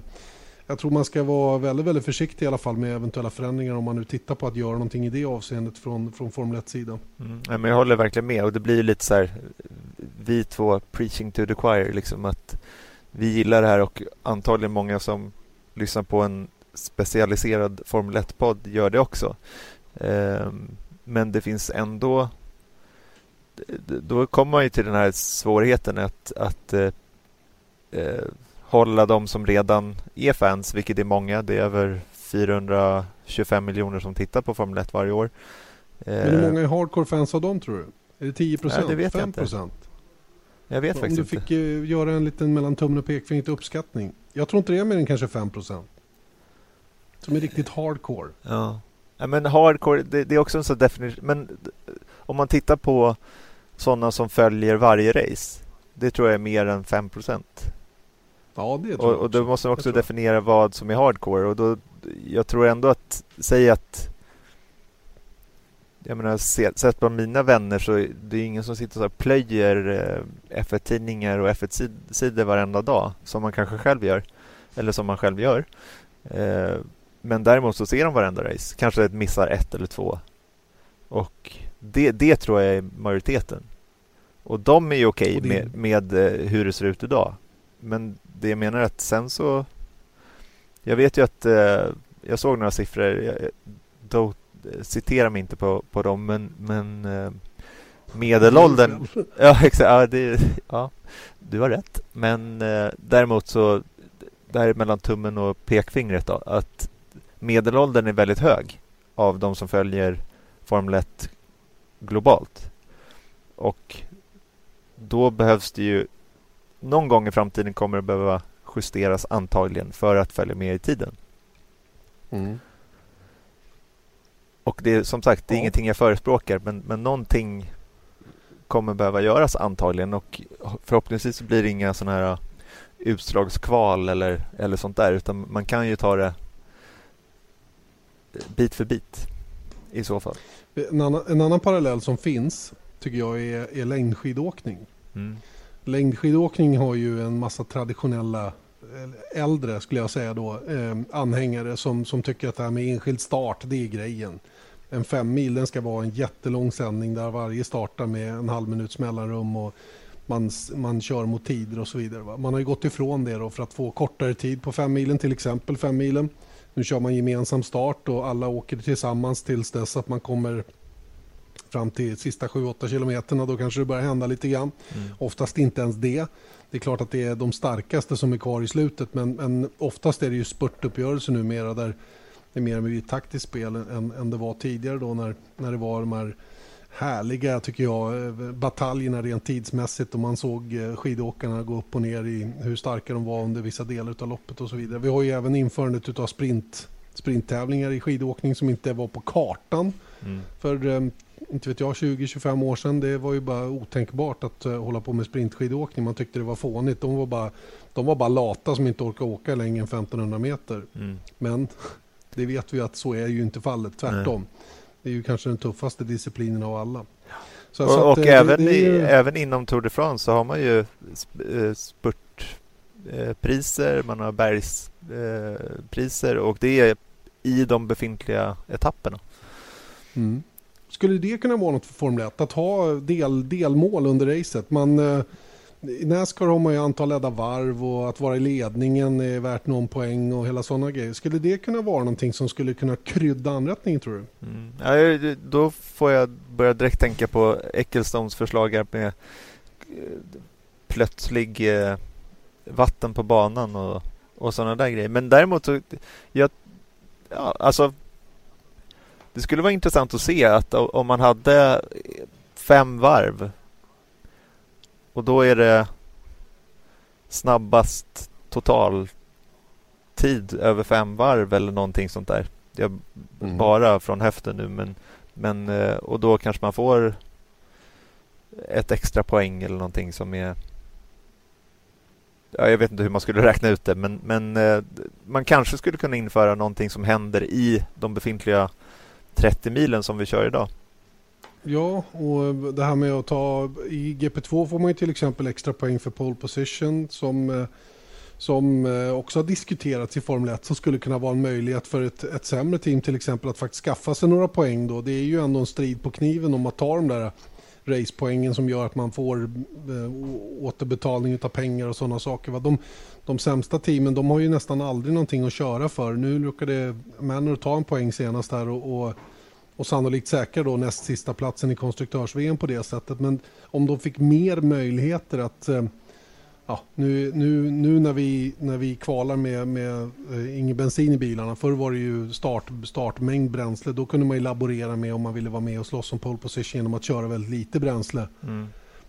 jag tror man ska vara väldigt, väldigt försiktig i alla fall med eventuella förändringar om man nu tittar på att göra någonting i det avseendet från, från Formel 1-sidan. Mm. Ja, men jag håller verkligen med och det blir lite så här vi två preaching to the choir liksom att vi gillar det här och antagligen många som lyssnar på en specialiserad Formel 1-podd gör det också. Ehm, men det finns ändå då kommer man ju till den här svårigheten att, att eh, eh hålla de som redan är fans, vilket är många. Det är över 425 miljoner som tittar på Formel 1 varje år. Men hur många är hardcore-fans av dem tror du? Är det 10 procent? Ja, det vet 5 jag inte. Jag vet Om faktiskt inte. Om du fick inte. göra en liten mellan tummen och pekfingret uppskattning. Jag tror inte det är mer än kanske 5 procent. Som är riktigt hardcore. Ja. Ja, men hardcore, det, det är också en sån definition. Men om man tittar på sådana som följer varje race. Det tror jag är mer än 5 Ja, det och, och då måste man också definiera vad som är hardcore. Och då, jag tror ändå att, säg att jag menar, sett på mina vänner så är det ingen som sitter och plöjer eh, F1-tidningar och F1-sidor varenda dag som man kanske själv gör. Eller som man själv gör. Eh, men däremot så ser de varenda race. Kanske missar ett eller två. Och det, det tror jag är majoriteten. Och de är ju okej okay med, med eh, hur det ser ut idag. Men det jag menar är att sen så... Jag vet ju att jag såg några siffror. Då citera mig inte på, på dem, men, men eh, medelåldern... Ja, exakt. Ja, det, ja, du har rätt. Men eh, däremot så, det här är mellan tummen och pekfingret då, att medelåldern är väldigt hög av de som följer Formel 1 globalt. Och då behövs det ju någon gång i framtiden kommer det behöva justeras antagligen för att följa med i tiden. Mm. Och det är som sagt, det är ja. ingenting jag förespråkar men, men någonting kommer behöva göras antagligen och förhoppningsvis blir det inga sådana här utslagskval eller, eller sånt där utan man kan ju ta det bit för bit i så fall. En annan, en annan parallell som finns tycker jag är, är längdskidåkning. Mm. Längdskidåkning har ju en massa traditionella eh, äldre skulle jag säga då, eh, anhängare som, som tycker att det här med enskild start, det är grejen en fem mil den ska vara en jättelång sändning där varje startar med en halv minuts mellanrum och man, man kör mot tider och så vidare. Va? Man har ju gått ifrån det då för att få kortare tid på fem milen, till exempel fem milen. Nu kör man gemensam start och alla åker tillsammans tills dess att man kommer fram till sista 7-8 kilometerna. Då kanske det börjar hända lite grann. Mm. Oftast inte ens det. Det är klart att det är de starkaste som är kvar i slutet men, men oftast är det ju spurtuppgörelser numera där det är mer ett taktiskt spel än, än det var tidigare då när, när det var de här härliga, tycker jag, bataljerna rent tidsmässigt och man såg eh, skidåkarna gå upp och ner i hur starka de var under vissa delar av loppet och så vidare. Vi har ju även införandet av sprint, sprinttävlingar i skidåkning som inte var på kartan mm. för eh, inte vet jag, 20-25 år sedan. Det var ju bara otänkbart att uh, hålla på med sprintskidåkning. Man tyckte det var fånigt. De var bara, de var bara lata som inte orkade åka längre än 1500 meter. Mm. Men det vet vi att så är ju inte fallet, tvärtom. Nej. Det är ju kanske den tuffaste disciplinen av alla. Så, och, så att, och det, även, det ju... även inom Tour de France så har man ju eh, spurtpriser, man har bergspriser och det är i de befintliga etapperna. Mm. Skulle det kunna vara något för Formel 1 att ha del, delmål under racet? Man eh, i Nascar har man ju antal ledda varv och att vara i ledningen är värt någon poäng och hela sådana grejer. Skulle det kunna vara någonting som skulle kunna krydda anrättningen tror du? Mm. Ja, då får jag börja direkt tänka på Ecclestones förslag med eh, plötslig eh, vatten på banan och, och sådana där grejer. Men däremot så, jag, ja, alltså det skulle vara intressant att se att om man hade fem varv och då är det snabbast total tid över fem varv eller någonting sånt där. Jag, mm. Bara från höften nu men, men eh, och då kanske man får ett extra poäng eller någonting som är ja, jag vet inte hur man skulle räkna ut det men, men eh, man kanske skulle kunna införa någonting som händer i de befintliga 30 milen som vi kör idag. Ja, och det här med att ta i GP2 får man ju till exempel extra poäng för pole position som, eh, som eh, också har diskuterats i Formel 1 som skulle kunna vara en möjlighet för ett, ett sämre team till exempel att faktiskt skaffa sig några poäng då. Det är ju ändå en strid på kniven om att ta de där racepoängen som gör att man får eh, återbetalning av pengar och sådana saker. De, de sämsta teamen de har ju nästan aldrig någonting att köra för. Nu lyckades Manor ta en poäng senast här och, och och sannolikt säkra då näst sista platsen i konstruktörs-VM på det sättet. Men om de fick mer möjligheter att eh, Ja, nu, nu, nu när, vi, när vi kvalar med, med uh, ingen bensin i bilarna, förr var det ju start, startmängd bränsle, då kunde man ju laborera med om man ville vara med och slåss om pole position genom att köra väldigt lite bränsle mm.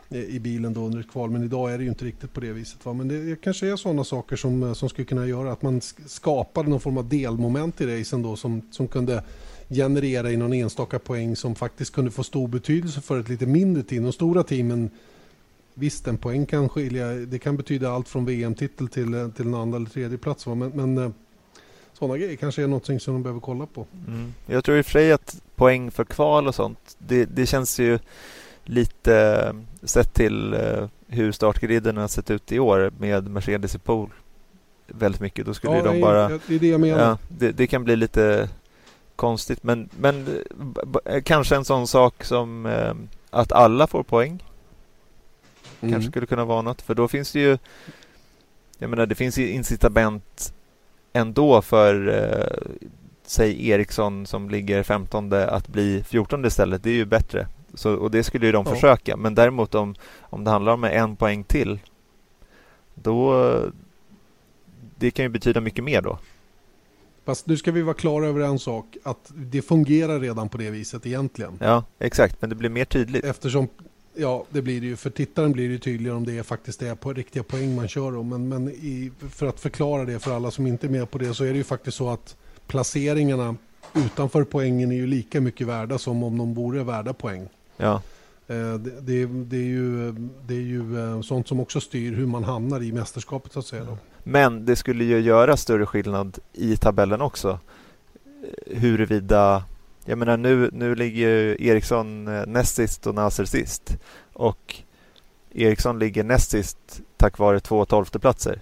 i bilen då under ett kval. Men idag är det ju inte riktigt på det viset. Va? Men det kanske är sådana saker som, som skulle kunna göra att man skapade någon form av delmoment i racen då som, som kunde generera i någon enstaka poäng som faktiskt kunde få stor betydelse för ett lite mindre team. De stora teamen, visst en poäng kan skilja, det kan betyda allt från VM-titel till, till en andra eller tredje plats. Men, men sådana grejer kanske är något som de behöver kolla på. Mm. Jag tror i och för sig att poäng för kval och sånt, det, det känns ju lite sett till hur startgriden har sett ut i år med Mercedes i pool väldigt mycket. Då skulle ja, de nej, bara... Det är det jag menar. Ja, det, det, kan bli lite konstigt men, men kanske en sån sak som att alla får poäng. Mm. Kanske skulle kunna vara något för då finns det ju jag menar det finns ju incitament ändå för eh, säg Eriksson som ligger 15 att bli 14 istället. Det är ju bättre. Så, och det skulle ju de ja. försöka. Men däremot om, om det handlar om en poäng till då det kan ju betyda mycket mer då. Fast nu ska vi vara klara över en sak, att det fungerar redan på det viset egentligen. Ja, exakt, men det blir mer tydligt. Eftersom Ja, det blir det ju. För tittaren blir det tydligare om det är faktiskt är på riktiga poäng man kör om. Men, men i, för att förklara det för alla som inte är med på det så är det ju faktiskt så att placeringarna utanför poängen är ju lika mycket värda som om de vore värda poäng. Ja. Eh, det, det, det, är ju, det är ju eh, sånt som också styr hur man hamnar i mästerskapet så att säga. Då. Men det skulle ju göra större skillnad i tabellen också. Huruvida jag menar nu, nu ligger Eriksson eh, näst sist och Nasser sist. Och Eriksson ligger näst sist tack vare två tolfteplatser.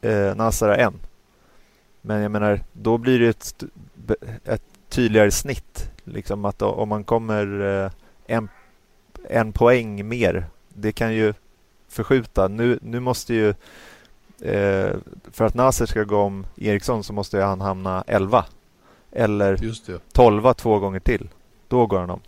Eh, Nasser har en. Men jag menar, då blir det ett, ett tydligare snitt. Liksom att om man kommer eh, en, en poäng mer, det kan ju förskjuta. Nu, nu måste ju, eh, för att Nasser ska gå om Eriksson så måste han hamna 11 eller. 12 två gånger till. Då går han om.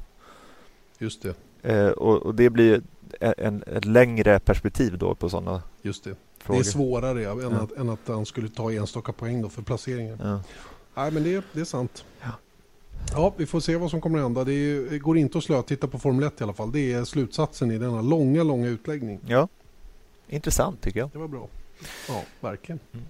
Just det. Eh, och, och, det blir en, ett längre perspektiv då på sådana Just det. Frågor. Det är svårare ja, än. Att, än att han skulle ta enstaka poäng då för placeringen. Ja. Nej, men det, det är sant. Ja. Ja, vi får se vad som kommer att hända. Det, är, går inte att slöa titta på Formel 1 i alla fall. Det är slutsatsen i denna långa, långa utläggning. Ja, intressant tycker jag. Det var bra. Ja, verkligen. Mm.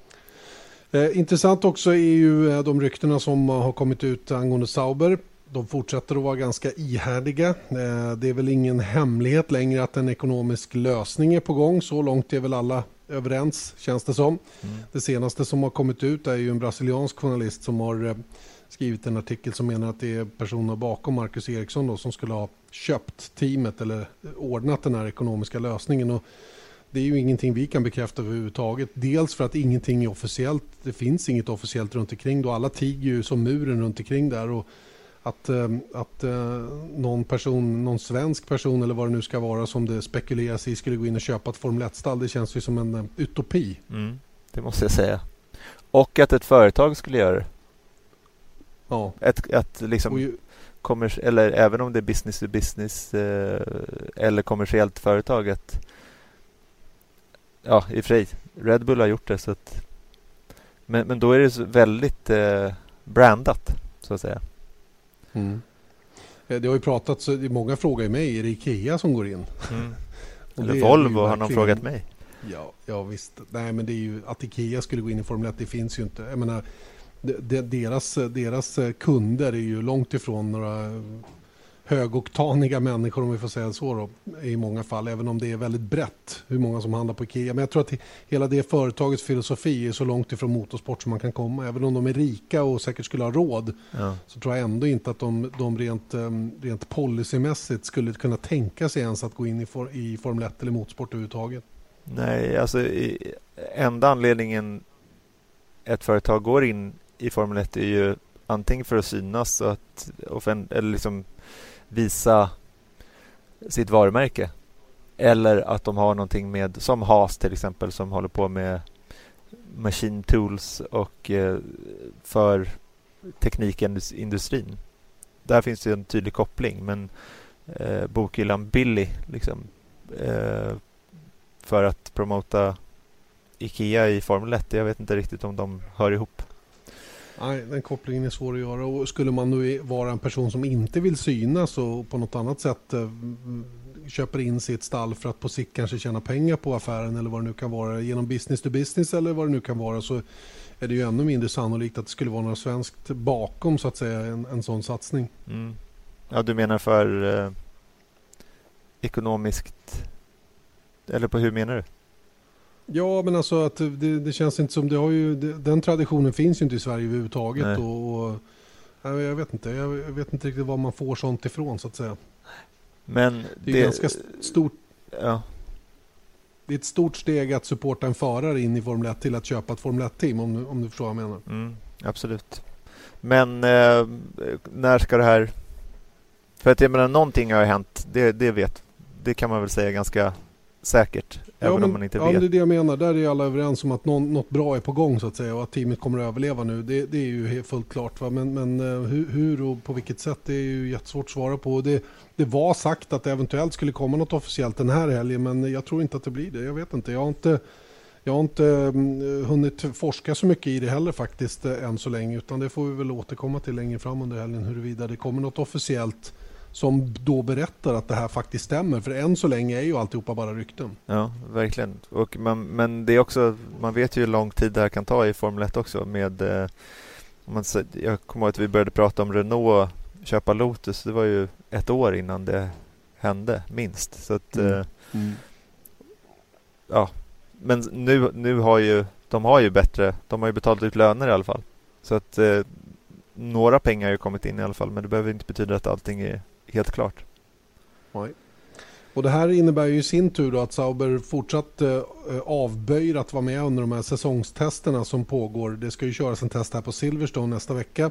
Eh, intressant också är ju eh, de ryktena som har kommit ut angående Sauber. De fortsätter att vara ganska ihärdiga. Eh, det är väl ingen hemlighet längre att en ekonomisk lösning är på gång. Så långt är väl alla överens känns det som. Mm. Det senaste som har kommit ut är ju en brasiliansk journalist som har eh, skrivit en artikel som menar att det är personer bakom Marcus Eriksson då, som skulle ha köpt teamet eller ordnat den här ekonomiska lösningen. Och det är ju ingenting vi kan bekräfta överhuvudtaget. Dels för att ingenting är officiellt. Det finns inget officiellt runt omkring då. Alla tiger ju som muren runt omkring där. Och att, eh, att eh, någon person, någon svensk person eller vad det nu ska vara som det spekuleras i skulle gå in och köpa ett Formel 1-stall. Det känns ju som en eh, utopi. Mm, det måste jag säga. Och att ett företag skulle göra det. Ja. Ett, att liksom ju... eller även om det är business to business eh, eller kommersiellt företag. Att ja, i och för sig. Red Bull har gjort det. Så att, men, men då är det väldigt eh, brandat, så att säga. Mm. Eh, det har ju pratats, många frågar mig, är det Ikea som går in? Mm. Eller Volvo har någon frågat mig. Ja, ja visst. Nej, men det är ju att Ikea skulle gå in i Formel 1, det finns ju inte. Jag menar, deras, deras kunder är ju långt ifrån några högoktaniga människor om vi får säga så då, i många fall, även om det är väldigt brett hur många som handlar på Ikea. Men jag tror att hela det företagets filosofi är så långt ifrån motorsport som man kan komma. Även om de är rika och säkert skulle ha råd ja. så tror jag ändå inte att de, de rent, ehm, rent policymässigt skulle kunna tänka sig ens att gå in i, for, i Formel 1 eller motorsport överhuvudtaget. Nej, alltså i, enda anledningen ett företag går in i Formel 1 är ju antingen för att synas och att, eller liksom visa sitt varumärke. Eller att de har någonting med, som Haas till exempel, som håller på med machine tools och eh, för teknikindustrin. Där finns det en tydlig koppling, men eh, bokhyllan Billy liksom, eh, för att promota Ikea i Formel 1, jag vet inte riktigt om de hör ihop. Nej, den kopplingen är svår att göra. Och skulle man nu vara en person som inte vill synas och på något annat sätt eh, köper in sig i ett stall för att på sikt kanske tjäna pengar på affären eller vad det nu kan vara genom business to business eller vad det nu kan vara så är det ju ännu mindre sannolikt att det skulle vara något svenskt bakom så att säga en, en sån satsning. Mm. Ja, du menar för eh, ekonomiskt eller på hur menar du? Ja, men alltså att det, det känns inte som det har ju, det, den traditionen finns ju inte i Sverige överhuvudtaget. Och, och, jag vet inte, jag vet inte riktigt var man får sånt ifrån så att säga. Men det är det, ganska stort. Ja. Det är ett stort steg att supporta en förare in i Formel 1 till att köpa ett Formel 1-team om, du, om du förstår vad jag menar. Mm, absolut. Men eh, när ska det här... För att jag menar, någonting har hänt, det, det vet Det kan man väl säga ganska säkert. Ja, även men, om man inte ja, vet. det är det jag menar. Där är alla överens om att någon, något bra är på gång så att säga och att teamet kommer att överleva nu. Det, det är ju fullt klart. Va? Men, men eh, hur, hur, och på vilket sätt det är ju jättesvårt att svara på. Det, det var sagt att det eventuellt skulle komma något officiellt den här helgen men jag tror inte att det blir det. Jag vet inte. Jag har inte jag har inte mm, hunnit forska så mycket i det heller faktiskt eh, än så länge utan det får vi väl återkomma till längre fram under helgen huruvida det kommer något officiellt som då berättar att det här faktiskt stämmer. För än så länge är ju alltihopa bara rykten. Ja, verkligen. Och man, men det är också, man vet ju hur lång tid det här kan ta i Formel 1 också. Med, eh, man, jag kommer ihåg att vi började prata om Renault köpa Lotus. Det var ju ett år innan det hände, minst. Så att, mm. Eh, mm. Ja, men nu, nu har ju de har ju bättre, de har ju betalat ut löner i alla fall. Så att eh, några pengar har ju kommit in i alla fall, men det behöver inte betyda att allting är helt klart. Nej. Och det här innebär ju i sin tur då att Sauber fortsatt eh, avböjer att vara med under de här säsongstesterna som pågår. Det ska ju köras en test här på Silverstone nästa vecka.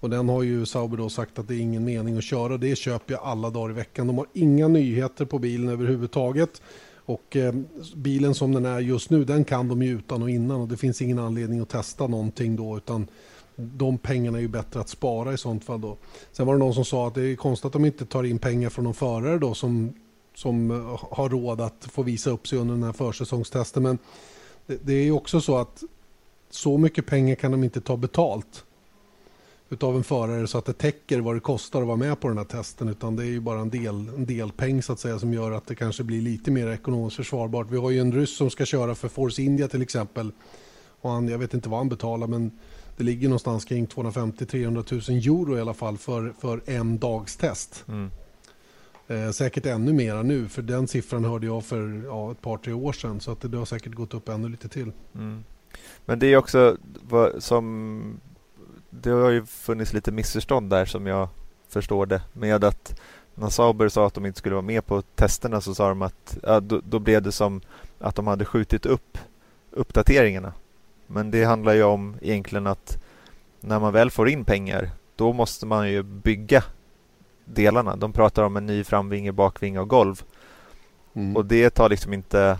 Och den har ju Sauber då sagt att det är ingen mening att köra. Det köper jag alla dagar i veckan. De har inga nyheter på bilen överhuvudtaget. Och eh, bilen som den är just nu, den kan de ju utan och innan och det finns ingen anledning att testa någonting då utan de pengarna är ju bättre att spara i sånt fall då. Sen var det någon som sa att det är konstigt att de inte tar in pengar från de förare då som, som eh, har råd att få visa upp sig under den här försäsongstesten. Men det, det är ju också så att så mycket pengar kan de inte ta betalt utav en förare så att det täcker vad det kostar att vara med på den här testen utan det är ju bara en, del, en delpeng så att säga som gör att det kanske blir lite mer ekonomiskt försvarbart. Vi har ju en ryss som ska köra för Force India till exempel och han, jag vet inte vad han betalar men det ligger någonstans kring 250-300 000 euro i alla fall för, för en dags test. Mm. Eh, säkert ännu mera nu, för den siffran hörde jag för ja, ett par, tre år sedan. Så att det, har säkert gått upp ännu lite till. Mm. Men det är också som... Det har ju funnits lite missförstånd där som jag förstår det. Med att när Sauber sa att de inte skulle vara med på testerna så sa de att ja, då, då blev det som att de hade skjutit upp uppdateringarna. Men det handlar ju om egentligen att när man väl får in pengar då måste man ju bygga delarna. De pratar om en ny framvinge, bakvinge och golv. Mm. Och det tar liksom inte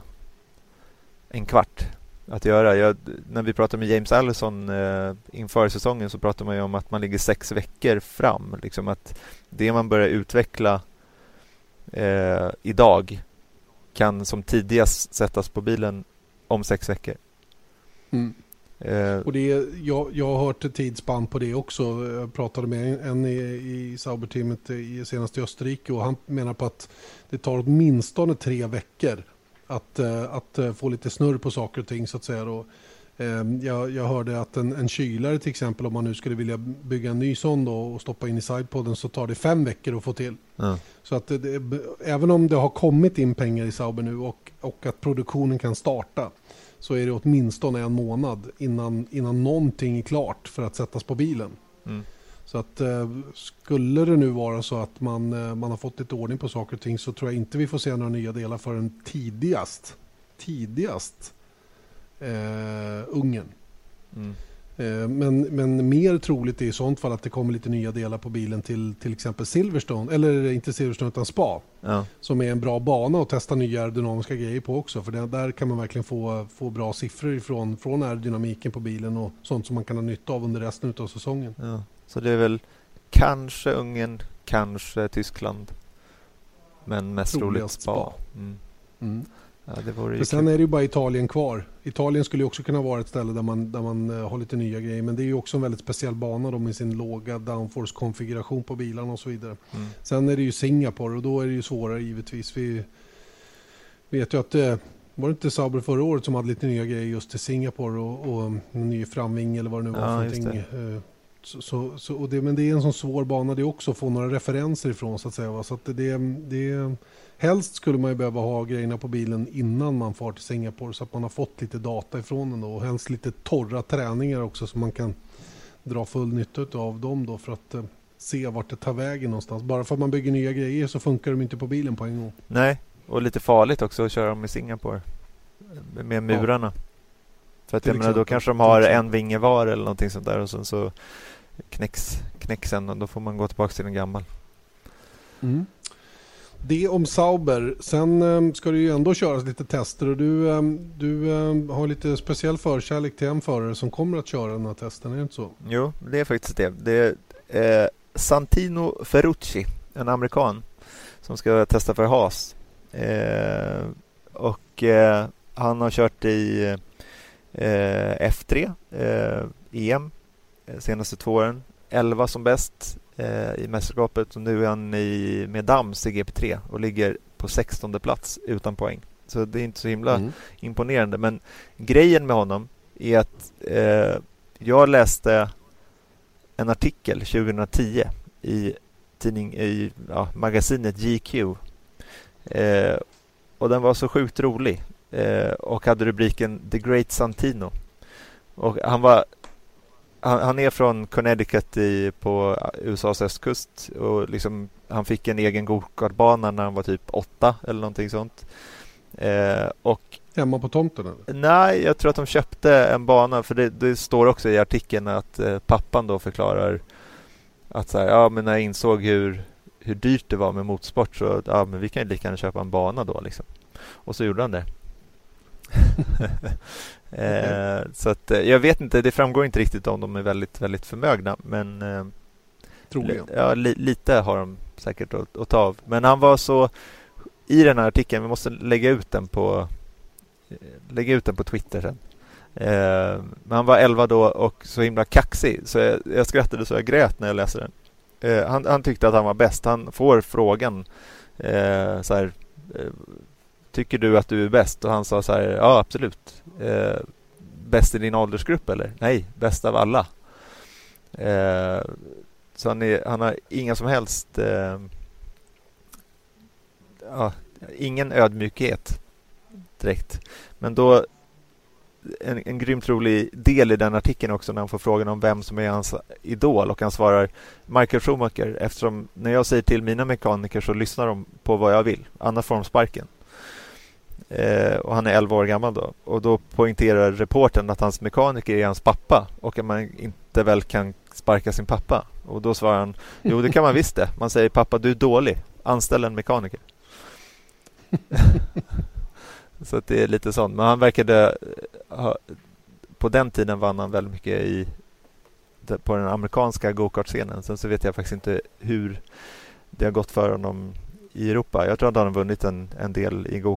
en kvart att göra. Jag, när vi pratade med James Allison eh, inför säsongen så pratade man ju om att man ligger sex veckor fram. Liksom att det man börjar utveckla eh, idag kan som tidigast sättas på bilen om sex veckor. Mm. Eh. Och det jag, jag har hört tidsspann på det också. Jag pratade med en i, i Sauberteamet i, senast i Österrike och han menar på att det tar åtminstone tre veckor att, eh, att eh, få lite snurr på saker och ting så att säga. Då. Ehm, jag, jag hörde att en, en kylare till exempel om man nu skulle vilja bygga en ny sån då och stoppa in i sidepodden så tar det fem veckor att få till. Ja. Så att det, även om det har kommit in pengar i Sauber nu och, och att produktionen kan starta så är det åtminstone en månad innan, innan någonting är klart för att sättas på bilen. Mm. Så att eh, skulle det nu vara så att man, eh, man har fått lite ordning på saker och ting så tror jag inte vi får se några nya delar förrän tidigast, tidigast eh, Ungern. Mm. Eh, men, men mer troligt är i sånt fall att det kommer lite nya delar på bilen till till exempel Silverstone, eller inte Silverstone utan Spa. Ja. Som är en bra bana att testa nya aerodynamiska grejer på också. För där kan man verkligen få, få bra siffror ifrån, från aerodynamiken på bilen och sånt som man kan ha nytta av under resten av säsongen. Ja. Så det är väl kanske Ungern, kanske Tyskland. Men mest roligt Spa. spa. Mm. Mm. Ja, det sen är det ju bara Italien kvar. Italien skulle också kunna vara ett ställe där man, där man uh, har lite nya grejer. Men det är ju också en väldigt speciell bana då med sin låga downforce-konfiguration på bilarna och så vidare. Mm. Sen är det ju Singapore och då är det ju svårare givetvis. Vi vet ju att uh, var det inte Sauber förra året som hade lite nya grejer just till Singapore och, och en ny framving eller vad det nu var ja, för någonting. Så, så, och det, men det är en sån svår bana det också att få några referenser ifrån så att säga. Va? Så att det, det, helst skulle man ju behöva ha grejerna på bilen innan man far till Singapore så att man har fått lite data ifrån den då. Och helst lite torra träningar också så man kan dra full nytta av dem då för att eh, se vart det tar vägen någonstans. Bara för att man bygger nya grejer så funkar de inte på bilen på en gång. Nej, och lite farligt också att köra dem i Singapore med murarna. Ja. För att jag menar, då kanske de har en vinge var eller någonting sånt där och sen så knäcks, knäcks en och då får man gå tillbaka till en gammal. Mm. Det om Sauber. Sen um, ska det ju ändå köras lite tester och du, um, du um, har lite speciell förkärlek till en förare som kommer att köra den här testen, är det inte så? Jo, det är faktiskt det. Det är eh, Santino Ferrucci, en amerikan som ska testa för Haas. Eh, och eh, han har kört i eh, F3 EM eh, e senaste två åren. 11 som bäst eh, i mästerskapet och nu är han i, med Dams i GP3 och ligger på 16 plats utan poäng. Så det är inte så himla mm. imponerande. Men grejen med honom är att eh, jag läste en artikel 2010 i, tidning, i ja, magasinet GQ. Eh, och den var så sjukt rolig eh, och hade rubriken The Great Santino. Och han var han, han, är från Connecticut i, på USAs östkust och liksom, han fick en egen gokartbana när han var typ åtta eller någonting sånt. Eh, och Hemma på tomten? Eller? Nej, jag tror att de köpte en bana för det, det står också i artikeln att eh, pappan då förklarar att så här, ja, men när jag insåg hur, hur dyrt det var med motorsport så ja, men vi kan ju lika gärna köpa en bana då liksom. Och så gjorde han det. eh, så att, eh, jag vet inte, det framgår inte riktigt om de är väldigt, väldigt förmögna. Men eh, Troligen. Ja, li, lite har de säkert att, att ta av. Men han var så i den här artikeln, vi måste lägga ut den på eh, lägga ut den på Twitter sen. Eh, men han var 11 då och så himla kaxig så jag, jag skrattade så jag grät när jag läste den. Eh, han, han, tyckte att han var bäst. Han får frågan eh, så här, tycker du att du är bäst? Och han sa så här, ja absolut. Eh, bäst i din åldersgrupp eller? Nej, bäst av alla. Eh, så han, är, han, har inga som helst eh, ja, ingen ödmjukhet direkt. Men då en, en grymt rolig del i den artikeln också när han får frågan om vem som är hans idol och han svarar Michael Schumacher eftersom när jag säger till mina mekaniker så lyssnar de på vad jag vill. Annars får de sparken. Eh, och han är 11 år gammal då. Och då poängterar reporten att hans mekaniker är hans pappa och att man inte väl kan sparka sin pappa. Och då svarar han, jo det kan man visst det. Man säger pappa du är dålig, anställ en mekaniker. Så att det är lite sånt. Men han verkade eh, ha, på den tiden vann han väldigt mycket i på den amerikanska gokart-scenen. Sen så vet jag faktiskt inte hur det har gått för honom i Europa. Jag tror att han har vunnit en, en del i go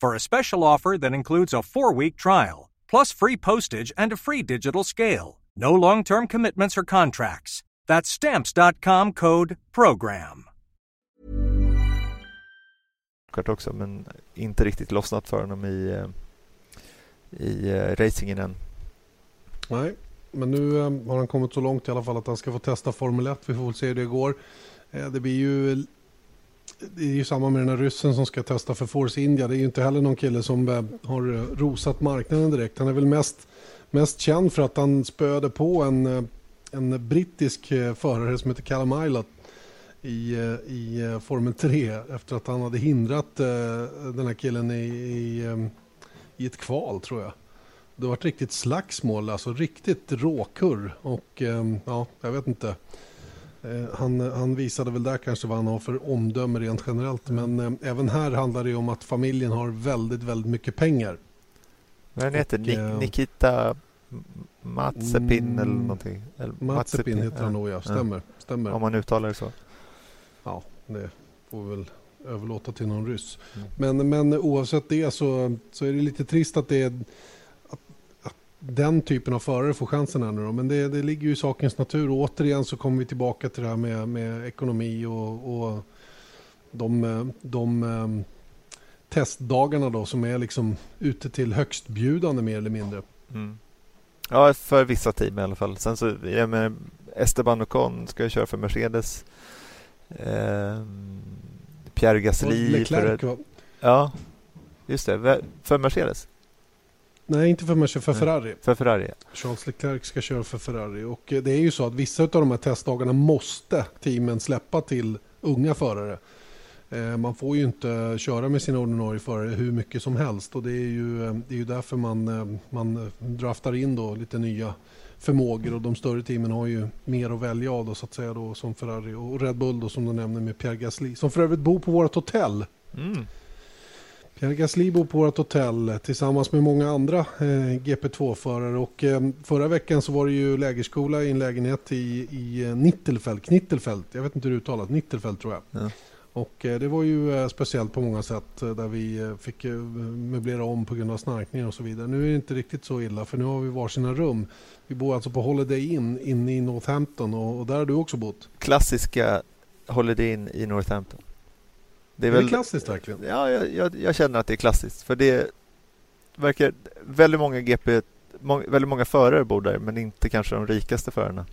for a special offer that includes a four week trial, plus free postage and a free digital scale. No long term commitments or contracts. That's stamps.com code program. också, men inte riktigt lossnat för honom i, eh, i uh, racingen än. Nej, men nu um, har han kommit så långt i alla fall att han ska få testa Formel 1. Vi får väl se hur det går. Det blir ju det är ju samma med den här ryssen som ska testa för Force India. Det är ju inte heller någon kille som har eh, rosat marknaden direkt. Han är väl mest, mest känd för att han spöade på en, eh, en brittisk eh, förare som heter Callum Islet i, i Formel 3 efter att han hade hindrat den här killen i, i, i ett kval tror jag. Det var ett riktigt slagsmål, alltså riktigt råkurr och ja, jag vet inte. Han, han, visade väl där kanske vad han har för omdöme rent generellt. Men eh, även här handlar det om att familjen har väldigt, väldigt mycket pengar. Vad den heter? Nik eh, Nikita Matsepin mm, eller någonting? Eller Matsepin heter han nog, ja. Stämmer, stämmer. Om man uttalar det så. Ja, det får vi väl överlåta till någon ryss. Mm. Men, men oavsett det så, så är det lite trist att det är den typen av förare får chansen här nu då. Men det, det ligger ju i sakens natur. Och återigen så kommer vi tillbaka till det här med, med ekonomi och, och de, de testdagarna då som är liksom ute till högstbjudande mer eller mindre. Mm. Ja, för vissa team i alla fall. Sen så, jag menar, Esteban Ocon ska köra för Mercedes. Eh, Pierre Gasly. Leclerc, för, ja, just det. För Mercedes? Nej, inte för Mercedes, för Ferrari. För Ferrari. Charles Leclerc ska köra för Ferrari. Och det är ju så att vissa av de här testdagarna måste teamen släppa till unga förare. Eh, man får ju inte köra med sina ordinarie förare hur mycket som helst och det är ju, eh, det är ju därför man, eh, man draftar in då lite nya förmågor och de större teamen har ju mer att välja av då, så att säga då, som Ferrari och Red Bull då, som du nämner med Pierre Gasly som för övrigt bor på vårt hotell. Mm. Pierre Gasly bor på vårt hotell tillsammans med många andra eh, GP2-förare och eh, förra veckan så var det ju lägerskola i en lägenhet i, i Nittelfeld, Knittelfeld, jag vet inte hur det uttalas, Nittelfeld tror jag. Ja. Och eh, det var ju eh, speciellt på många sätt eh, där vi fick möblera om på grund av snarkningar och så vidare. Nu är det inte riktigt så illa för nu har vi varsina rum. Vi bor alltså på Holiday Inn inne i Northampton och, och där har du också bott. Klassiska Holiday Inn i Northampton. Det är, väl, det är klassiskt verkligen. Ja, jag, jag, jag, känner att det är klassiskt. För det verkar väldigt många GP, må, väldigt många förare bor där men inte kanske de rikaste förarna.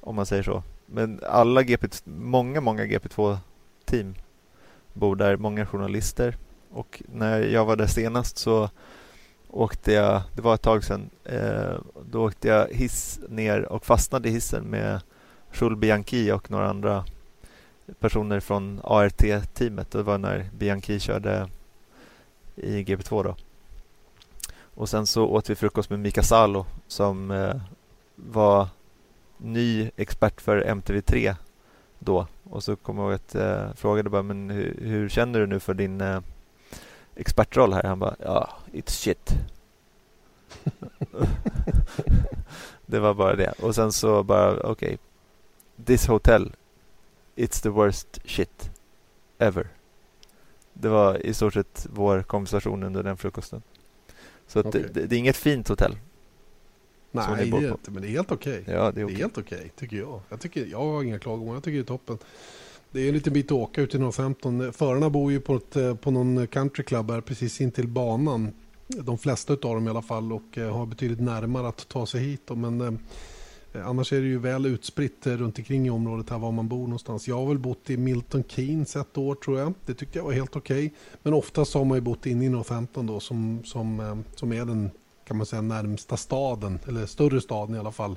Om man säger så. Men alla GP, många, många GP2 team bor där, många journalister. Och när jag var där senast så åkte jag, det var ett tag sedan, eh, då åkte jag hiss ner och fastnade i hissen med Jules Bianchi och några andra personer från ART-teamet. Det var när Bianchi körde i GP2 då. Och sen så åt vi frukost med Mika Salo som eh, var ny expert för MTV3 då. Och så kommer jag ihåg att jag eh, frågade bara, men hur, hur, känner du nu för din eh, expertroll här? Han bara, ja, it's shit. det var bara det. Och sen så bara, okej, okay, this hotel, it's the worst shit ever. Det var i stort sett vår konversation under den frukosten. Så okay. det, det, är inget fint hotell. Nej, det är inte, men det är helt okej. Okay. Ja, det är, okay. det är helt okej, tycker jag. Jag, tycker, jag har inga klagomål, jag tycker det är toppen. Det är en liten bit att åka ut till 015. Förarna bor ju på, ett, eh, på någon countryclub här precis intill banan. De flesta av dem i alla fall och eh, har betydligt närmare att ta sig hit. Men eh, Eh, annars är det ju väl utspritt eh, runt omkring i området här var man bor någonstans. Jag har väl bott i Milton Keynes ett år tror jag. Det tyckte jag var helt okej. Okay. Men oftast har man ju bott inne i 015 då som, som, eh, som är den kan man säga närmsta staden, eller större staden i alla fall,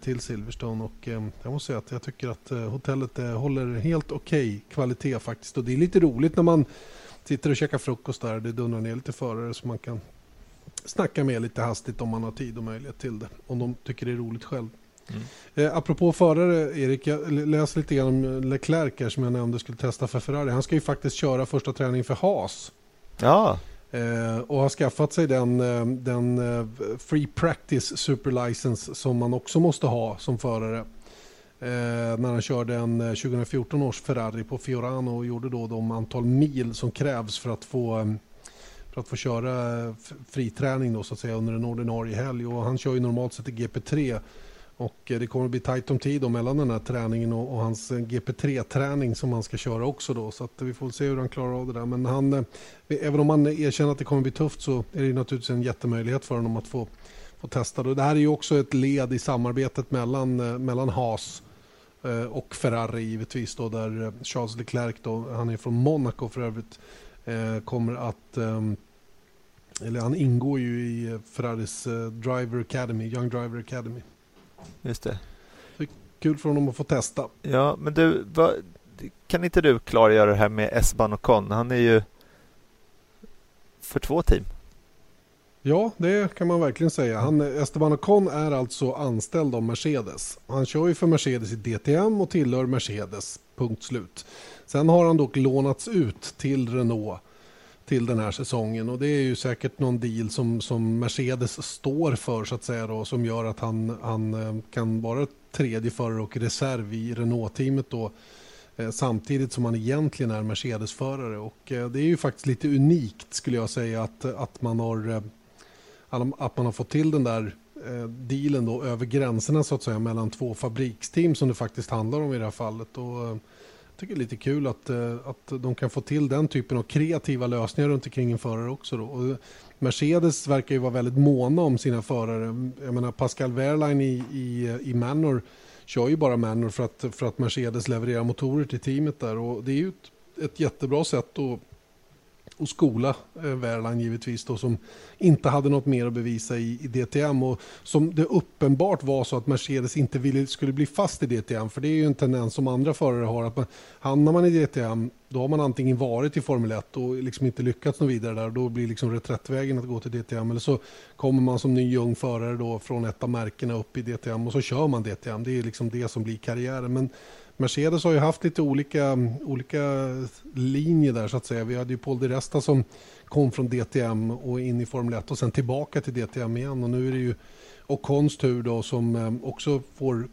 till Silverstone. Och jag måste säga att jag tycker att hotellet håller helt okej okay kvalitet faktiskt. Och det är lite roligt när man sitter och käkar frukost där. Det dundrar ner lite förare så man kan snacka med lite hastigt om man har tid och möjlighet till det. Om de tycker det är roligt själv. Mm. Eh, apropå förare, Erik, jag läste lite grann om Leclerc här, som jag nämnde skulle testa för Ferrari. Han ska ju faktiskt köra första träning för Haas. Ja. Eh, och har skaffat sig den, eh, den eh, Free Practice Super License som man också måste ha som förare. när han körde en 2014 års Ferrari på Fiorano och gjorde då de antal mil som krävs för att få för att få köra friträning då, så att säga, under en ordinarie helg. Och han kör ju normalt sett i GP3 och eh, det kommer att bli tajt om tid mellan den här träningen och, och hans eh, GP3-träning som han ska köra också då. Så att vi får se hur han klarar av det där. Men han, eh, även om han erkänner att det kommer att bli tufft så är det naturligtvis en jättemöjlighet för honom att få, få testa det. Det här är ju också ett led i samarbetet mellan, mellan Haas och Ferrari givetvis då där Charles Leclerc då, han är från Monaco för övrigt, kommer att eller han ingår ju i Ferraris Driver Academy, Young Driver Academy just det. det kul för honom att få testa. Ja, men du, va, kan inte du klargöra det här med Esban och Con? Han är ju för två team. Ja, det kan man verkligen säga. Han, Esteban Ocon är alltså anställd av Mercedes. Han kör ju för Mercedes i DTM och tillhör Mercedes, punkt slut. Sen har han dock lånats ut till Renault till den här säsongen och det är ju säkert någon deal som, som Mercedes står för så att säga då, som gör att han, han eh, kan vara tredje förare och reserv i Renault-teamet då eh, samtidigt som han egentligen är Mercedes-förare och eh, det är ju faktiskt lite unikt skulle jag säga att, att man har att man har fått till den där dealen då över gränserna så att säga mellan två fabriksteam som det faktiskt handlar om i det här fallet. Och tycker det är lite kul att, eh, att de kan få till den typen av kreativa lösningar runt omkring en förare också. Då. Och Mercedes verkar ju vara väldigt måna om sina förare. Jag menar Pascal Wehrlein i, i, i Manor kör ju bara Manor för att, för att Mercedes levererar motorer till teamet där. Och det är ju ett, ett jättebra sätt att och skola eh, givetvis då som inte hade något mer att bevisa i, i, DTM och som det uppenbart var så att Mercedes inte ville, skulle bli fast i DTM för det är ju en tendens som andra förare har att man, hamnar man i DTM då har man antingen varit i Formel 1 och liksom inte lyckats något vidare där då blir liksom reträttvägen att gå till DTM eller så kommer man som ny ung förare då från ett av märkena upp i DTM och så kör man DTM. Det är liksom det som blir karriären. Men Mercedes har ju haft lite olika, olika linjer där så att säga. Vi hade ju Paul di Resta som kom från DTM och in i Formel 1 och sen tillbaka till DTM igen och nu är det ju Ocons tur då som eh, också får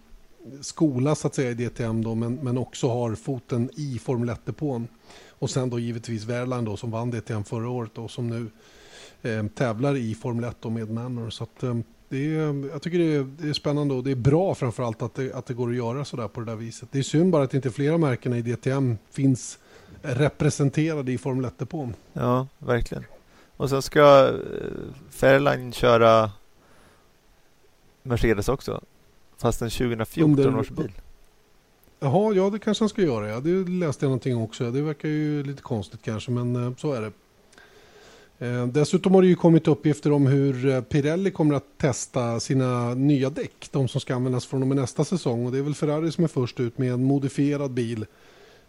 skola så att säga i DTM då men, men också har foten i Formel 1-depån. Och sen då givetvis Wehrlein då som vann DTM förra året och som nu eh, tävlar i Formel 1 med Manor. Så att, eh, det är, jag tycker det är, det är, spännande och det är bra framförallt att det, att det går att göra sådär på det där viset. Det är synd bara att inte flera märken i DTM finns representerade i Formel 1-depån. Ja, verkligen. Och sen ska eh, Fairline köra Mercedes också. Fast en 2014 Under, års bil. Jaha, ja det kanske han ska göra. Ja. Det läste jag någonting också. Det verkar ju lite konstigt kanske, men eh, så är det. Eh, dessutom har det ju kommit uppgifter om hur eh, Pirelli kommer att testa sina nya däck. De som ska användas från och med nästa säsong. Och det är väl Ferrari som är först ut med en modifierad bil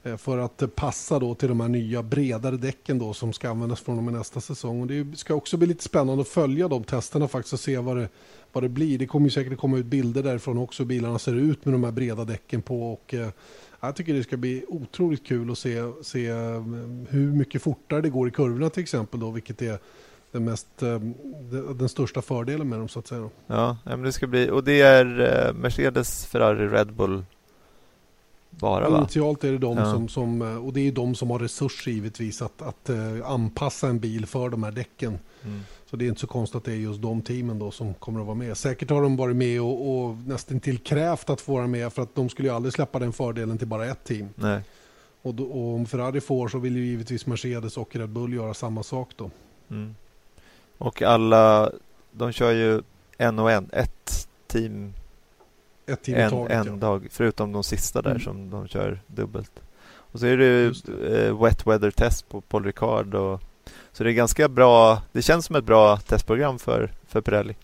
eh, för att passa då till de här nya bredare däcken då som ska användas från och med nästa säsong. Och det ska också bli lite spännande att följa de testerna faktiskt och se vad det, vad det blir. Det kommer ju säkert komma ut bilder därifrån också. Bilarna ser ut med de här breda däcken på. och jag tycker det ska bli otroligt kul att se, se um, hur mycket fortare det går i kurvorna till exempel då, vilket är den, mest, um, den största fördelen med dem så att säga. Ja, men det ska bli, och det är eh, Mercedes, Ferrari, Red Bull bara va? Initialt är det de ja. som, som, och det är de som har resurser givetvis att, att anpassa en bil för de här däcken. Mm. Så det är inte så konstigt att det är just de teamen då som kommer att vara med. Säkert har de varit med och, och nästan till krävt att få vara med för att de skulle ju aldrig släppa den fördelen till bara ett team. Nej. Och, då, och om Ferrari får så vill ju givetvis Mercedes och Red Bull göra samma sak då. Mm. Och alla, de kör ju en och en, ett team, ett team en, taget, en ja. dag, förutom de sista där mm. som de kör dubbelt. Och så är det, det. Uh, wet weather test på Paul Ricard och så det är ganska bra. Det känns som ett bra testprogram för, för Pirelli.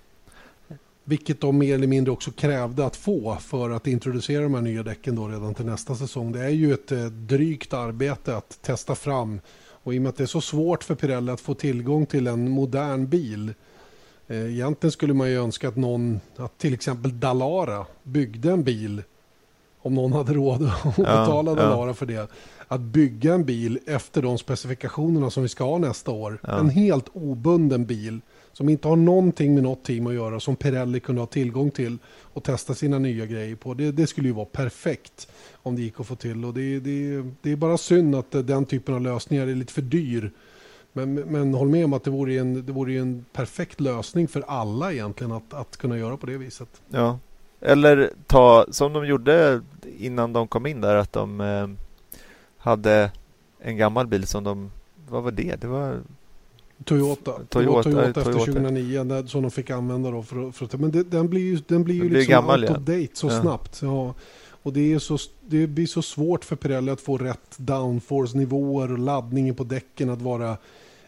Vilket de mer eller mindre också krävde att få för att introducera de här nya däcken då redan till nästa säsong. Det är ju ett eh, drygt arbete att testa fram och i och med att det är så svårt för Pirelli att få tillgång till en modern bil eh, Egentligen skulle man ju önska att någon, att till exempel Dalara byggde en bil om någon hade råd att betala ja, Dalara ja. för det att bygga en bil efter de specifikationerna som vi ska ha nästa år. Ja. En helt obunden bil som inte har någonting med något team att göra som Pirelli kunde ha tillgång till och testa sina nya grejer på. Det, det skulle ju vara perfekt om det gick att få till och det, det, det är bara synd att den typen av lösningar är lite för dyr. Men, men håll med om att det vore, en, det vore en perfekt lösning för alla egentligen att, att kunna göra på det viset. Ja, eller ta som de gjorde innan de kom in där att de eh hade en gammal bil som de... Vad var det? Det var... Toyota. Toyota, Toyota, Toyota efter 2009 som de fick använda då för, för men det, den blir ju, den blir ju den liksom gammal, out of date så ja. snabbt. Ja. Och det, är så, det blir så svårt för Pirelli att få rätt downforce-nivåer och laddningen på däcken att vara eh,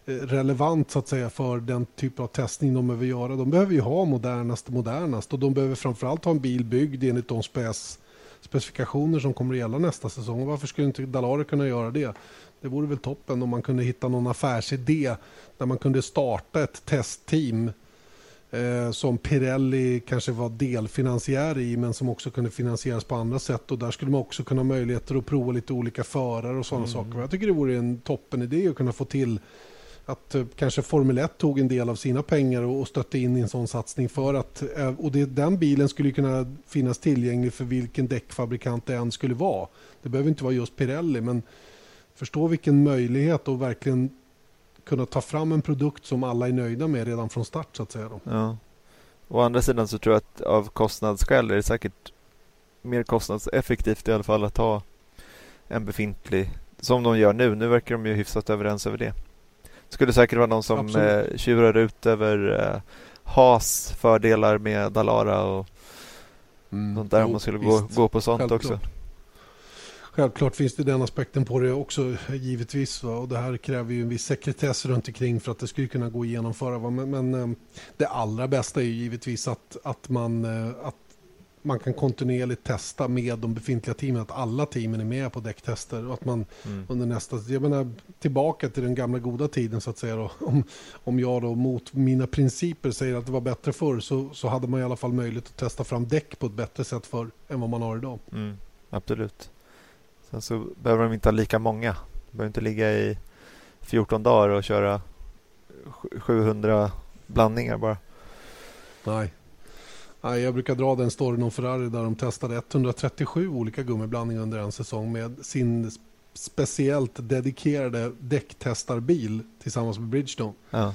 relevant så att säga för den typ av testning de behöver göra. De behöver ju ha modernast modernast och de behöver framförallt ha en bil byggd enligt de spec specifikationer som kommer att gälla nästa säsong. Varför skulle inte Dallara kunna göra det? Det vore väl toppen om man kunde hitta någon affärsidé där man kunde starta ett testteam eh, som Pirelli kanske var delfinansiär i men som också kunde finansieras på andra sätt och där skulle man också kunna ha möjligheter att prova lite olika förare och sådana mm. saker. Jag tycker det vore en toppen idé att kunna få till att eh, kanske Formel 1 tog en del av sina pengar och stötte in i en sån satsning för att eh, och det, den bilen skulle kunna finnas tillgänglig för vilken däckfabrikant det än skulle vara. Det behöver inte vara just Pirelli men förstå vilken möjlighet att verkligen kunna ta fram en produkt som alla är nöjda med redan från start så att säga. Då. Ja. Å andra sidan så tror jag att av kostnadsskäl är det säkert mer kostnadseffektivt i alla fall att ha en befintlig som de gör nu. Nu verkar de ju hyfsat överens över det. Skulle säkert vara någon som eh, tjurar ut över eh, Haas fördelar med Dalara och mm. sånt där om man skulle gå, gå på sånt Självklart. också. Självklart finns det den aspekten på det också givetvis. Va? Och det här kräver ju en viss sekretess runt omkring för att det skulle kunna gå att genomföra. Va? Men, men eh, det allra bästa är ju givetvis att, att, man, eh, att man kan kontinuerligt testa med de befintliga teamen, att alla teamen är med på däcktester och att man mm. under nästa, jag menar tillbaka till den gamla goda tiden så att säga då, om, om jag då mot mina principer säger att det var bättre förr så, så hade man i alla fall möjlighet att testa fram däck på ett bättre sätt förr än vad man har idag. Mm, absolut. Sen så behöver de inte ha lika många. De behöver inte ligga i 14 dagar och köra 700 blandningar bara. Nej. Nej, jag brukar dra den storyn om Ferrari där de testade 137 olika gummiblandningar under en säsong med sin speciellt dedikerade däcktestarbil tillsammans med Bridgestone. Ja.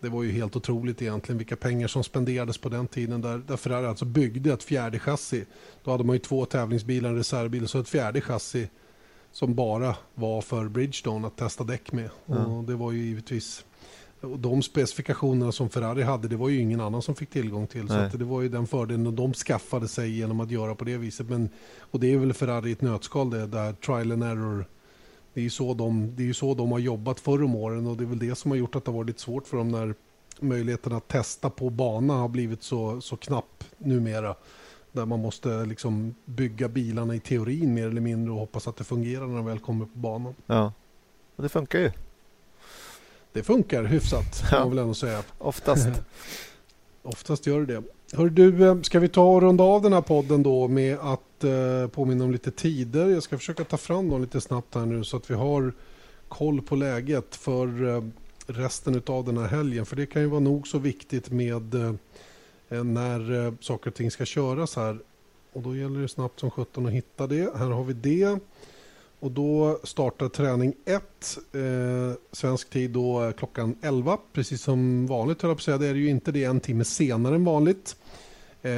Det var ju helt otroligt egentligen vilka pengar som spenderades på den tiden där, där Ferrari alltså byggde ett fjärde chassi. Då hade man ju två tävlingsbilar, en reservbil och så ett fjärde chassi som bara var för Bridgestone att testa däck med. Ja. Och det var ju givetvis och de specifikationerna som Ferrari hade, det var ju ingen annan som fick tillgång till. Nej. Så det var ju den fördelen de skaffade sig genom att göra på det viset. Men, och det är väl Ferrari i ett nötskal det, där trial and error. Det är ju så de, det är så de har jobbat förr om åren och det är väl det som har gjort att det har varit lite svårt för dem när möjligheten att testa på bana har blivit så, så knapp numera. Där man måste liksom bygga bilarna i teorin mer eller mindre och hoppas att det fungerar när de väl kommer på banan. Ja, och det funkar ju det funkar hyfsat, ja. man väl ändå säga. Oftast. Oftast gör det det. Hör du, eh, ska vi ta och runda av den här podden då med att eh, påminna om lite tider? Jag ska försöka ta fram dem lite snabbt här nu så att vi har koll på läget för eh, resten av den här helgen. För det kan ju vara nog så viktigt med eh, när eh, saker och ting ska köras här. Och då gäller det snabbt som 17 att hitta det. Här har vi det. Och då startar träning 1, eh, svensk tid då klockan 11. Precis som vanligt höll jag på att säga. Det är ju inte det en timme senare än vanligt. Eh,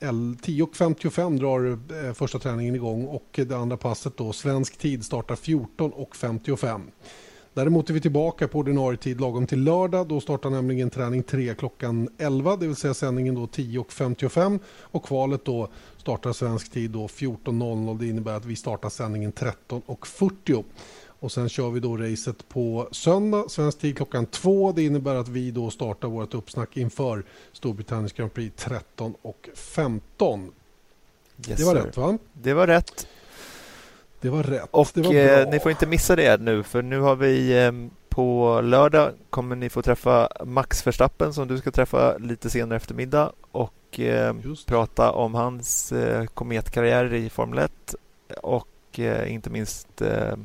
10.55 drar eh, första träningen igång och det andra passet då svensk tid startar 14.55. Däremot är vi tillbaka på ordinarie tid lagom till lördag. Då startar nämligen träning 3 klockan 11, det vill säga sändningen då 10.55 och kvalet då startar svensk tid då 14.00. Det innebär att vi startar sändningen 13.40. Och sen kör vi då racet på söndag, svensk tid klockan två. Det innebär att vi då startar vårt uppsnack inför Storbritanniens Grand Prix 13.15. Yes, det var sir. rätt va? Det var rätt. Det var rätt. Och var eh, ni får inte missa det nu för nu har vi eh, på lördag kommer ni få träffa Max Verstappen som du ska träffa lite senare eftermiddag och eh, prata om hans eh, kometkarriär i Formel 1 och eh, inte minst eh,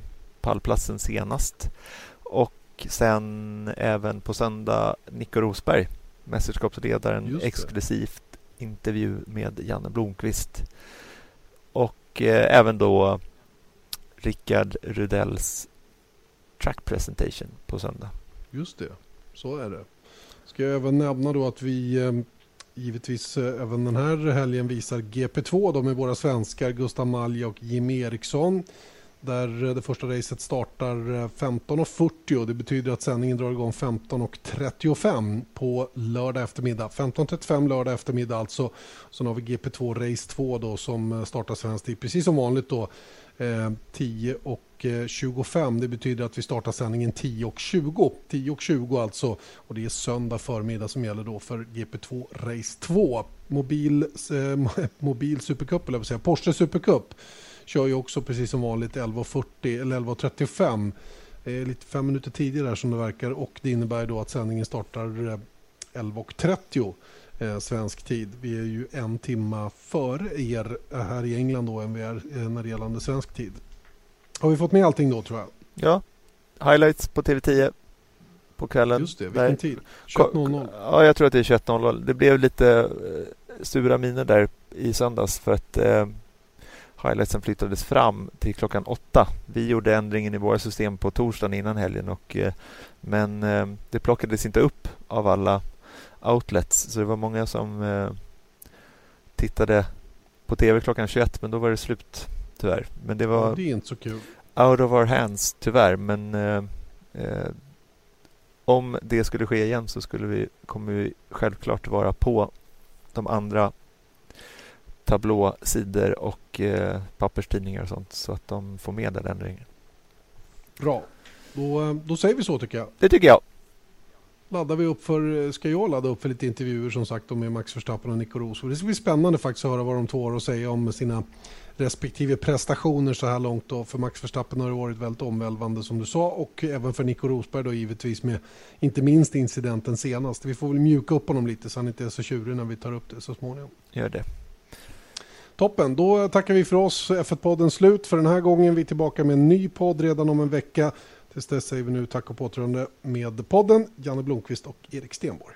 pallplatsen senast. Och sen även på söndag Nico Rosberg, mästerskapsledaren, exklusivt intervju med Janne Blomqvist. Och eh, även då Rickard Rudells track presentation på söndag. Just det, så är det. Ska jag även nämna då att vi eh, givetvis eh, även den här helgen visar GP2 då med våra svenskar Gustav Malja och Jim Eriksson. Där eh, det första racet startar eh, 15.40 det betyder att sändningen drar igång 15.35 på lördag eftermiddag. 15.35 lördag eftermiddag alltså. Sen har vi GP2 Race 2 då som startar svensk tid precis som vanligt då 10 och 25, eh, Det betyder att vi startar sändningen 10.20. 10.20 alltså. Och det är söndag förmiddag som gäller då för GP2 Race 2. Mobil, eh, mobil Supercup, eller säga, Porsche Supercup kör ju också precis som vanligt 11.40 eller 11.35. Det är lite fem minuter tidigare som det verkar och det innebär då att sändningen startar eh, 11.30 eh, svensk tid. Vi är ju en timma före er eh, här i England då än vi är eh, när det gäller svensk tid. Har vi fått med allting då tror jag? Ja, highlights på TV10 på kvällen. Just det, vilken där. tid? 21.00? Ja, jag tror att det är 21.00. Det blev lite eh, sura miner där i söndags för att eh, highlightsen flyttades fram till klockan åtta. Vi gjorde ändringen i våra system på torsdagen innan helgen och, eh, men eh, det plockades inte upp av alla outlets så det var många som eh, tittade på tv klockan 21 men då var det slut tyvärr. Men det var ja, det är inte så kul. out of our hands tyvärr men eh, eh, om det skulle ske igen så skulle vi, kommer vi självklart vara på de andra tablåsidor och eh, papperstidningar och sånt så att de får med den ändringen. Bra. Då, eh, då säger vi så tycker jag. Det tycker jag. Laddar vi upp för, ska jag ladda upp för lite intervjuer som sagt med Max Verstappen och Nico Rosberg. Det ska bli spännande faktiskt att höra vad de två har att säga om sina respektive prestationer så här långt. Då. För Max Verstappen har det varit väldigt omvälvande som du sa och även för Nico Rosberg då givetvis med inte minst incidenten senast. Vi får väl mjuka upp honom lite så han inte är så tjurig när vi tar upp det så småningom. Gör det. Toppen, då tackar vi för oss. F1-podden slut för den här gången. Vi är tillbaka med en ny podd redan om en vecka. Tills dess säger vi nu tack och påtrörande med podden, Janne Blomqvist och Erik Stenborg.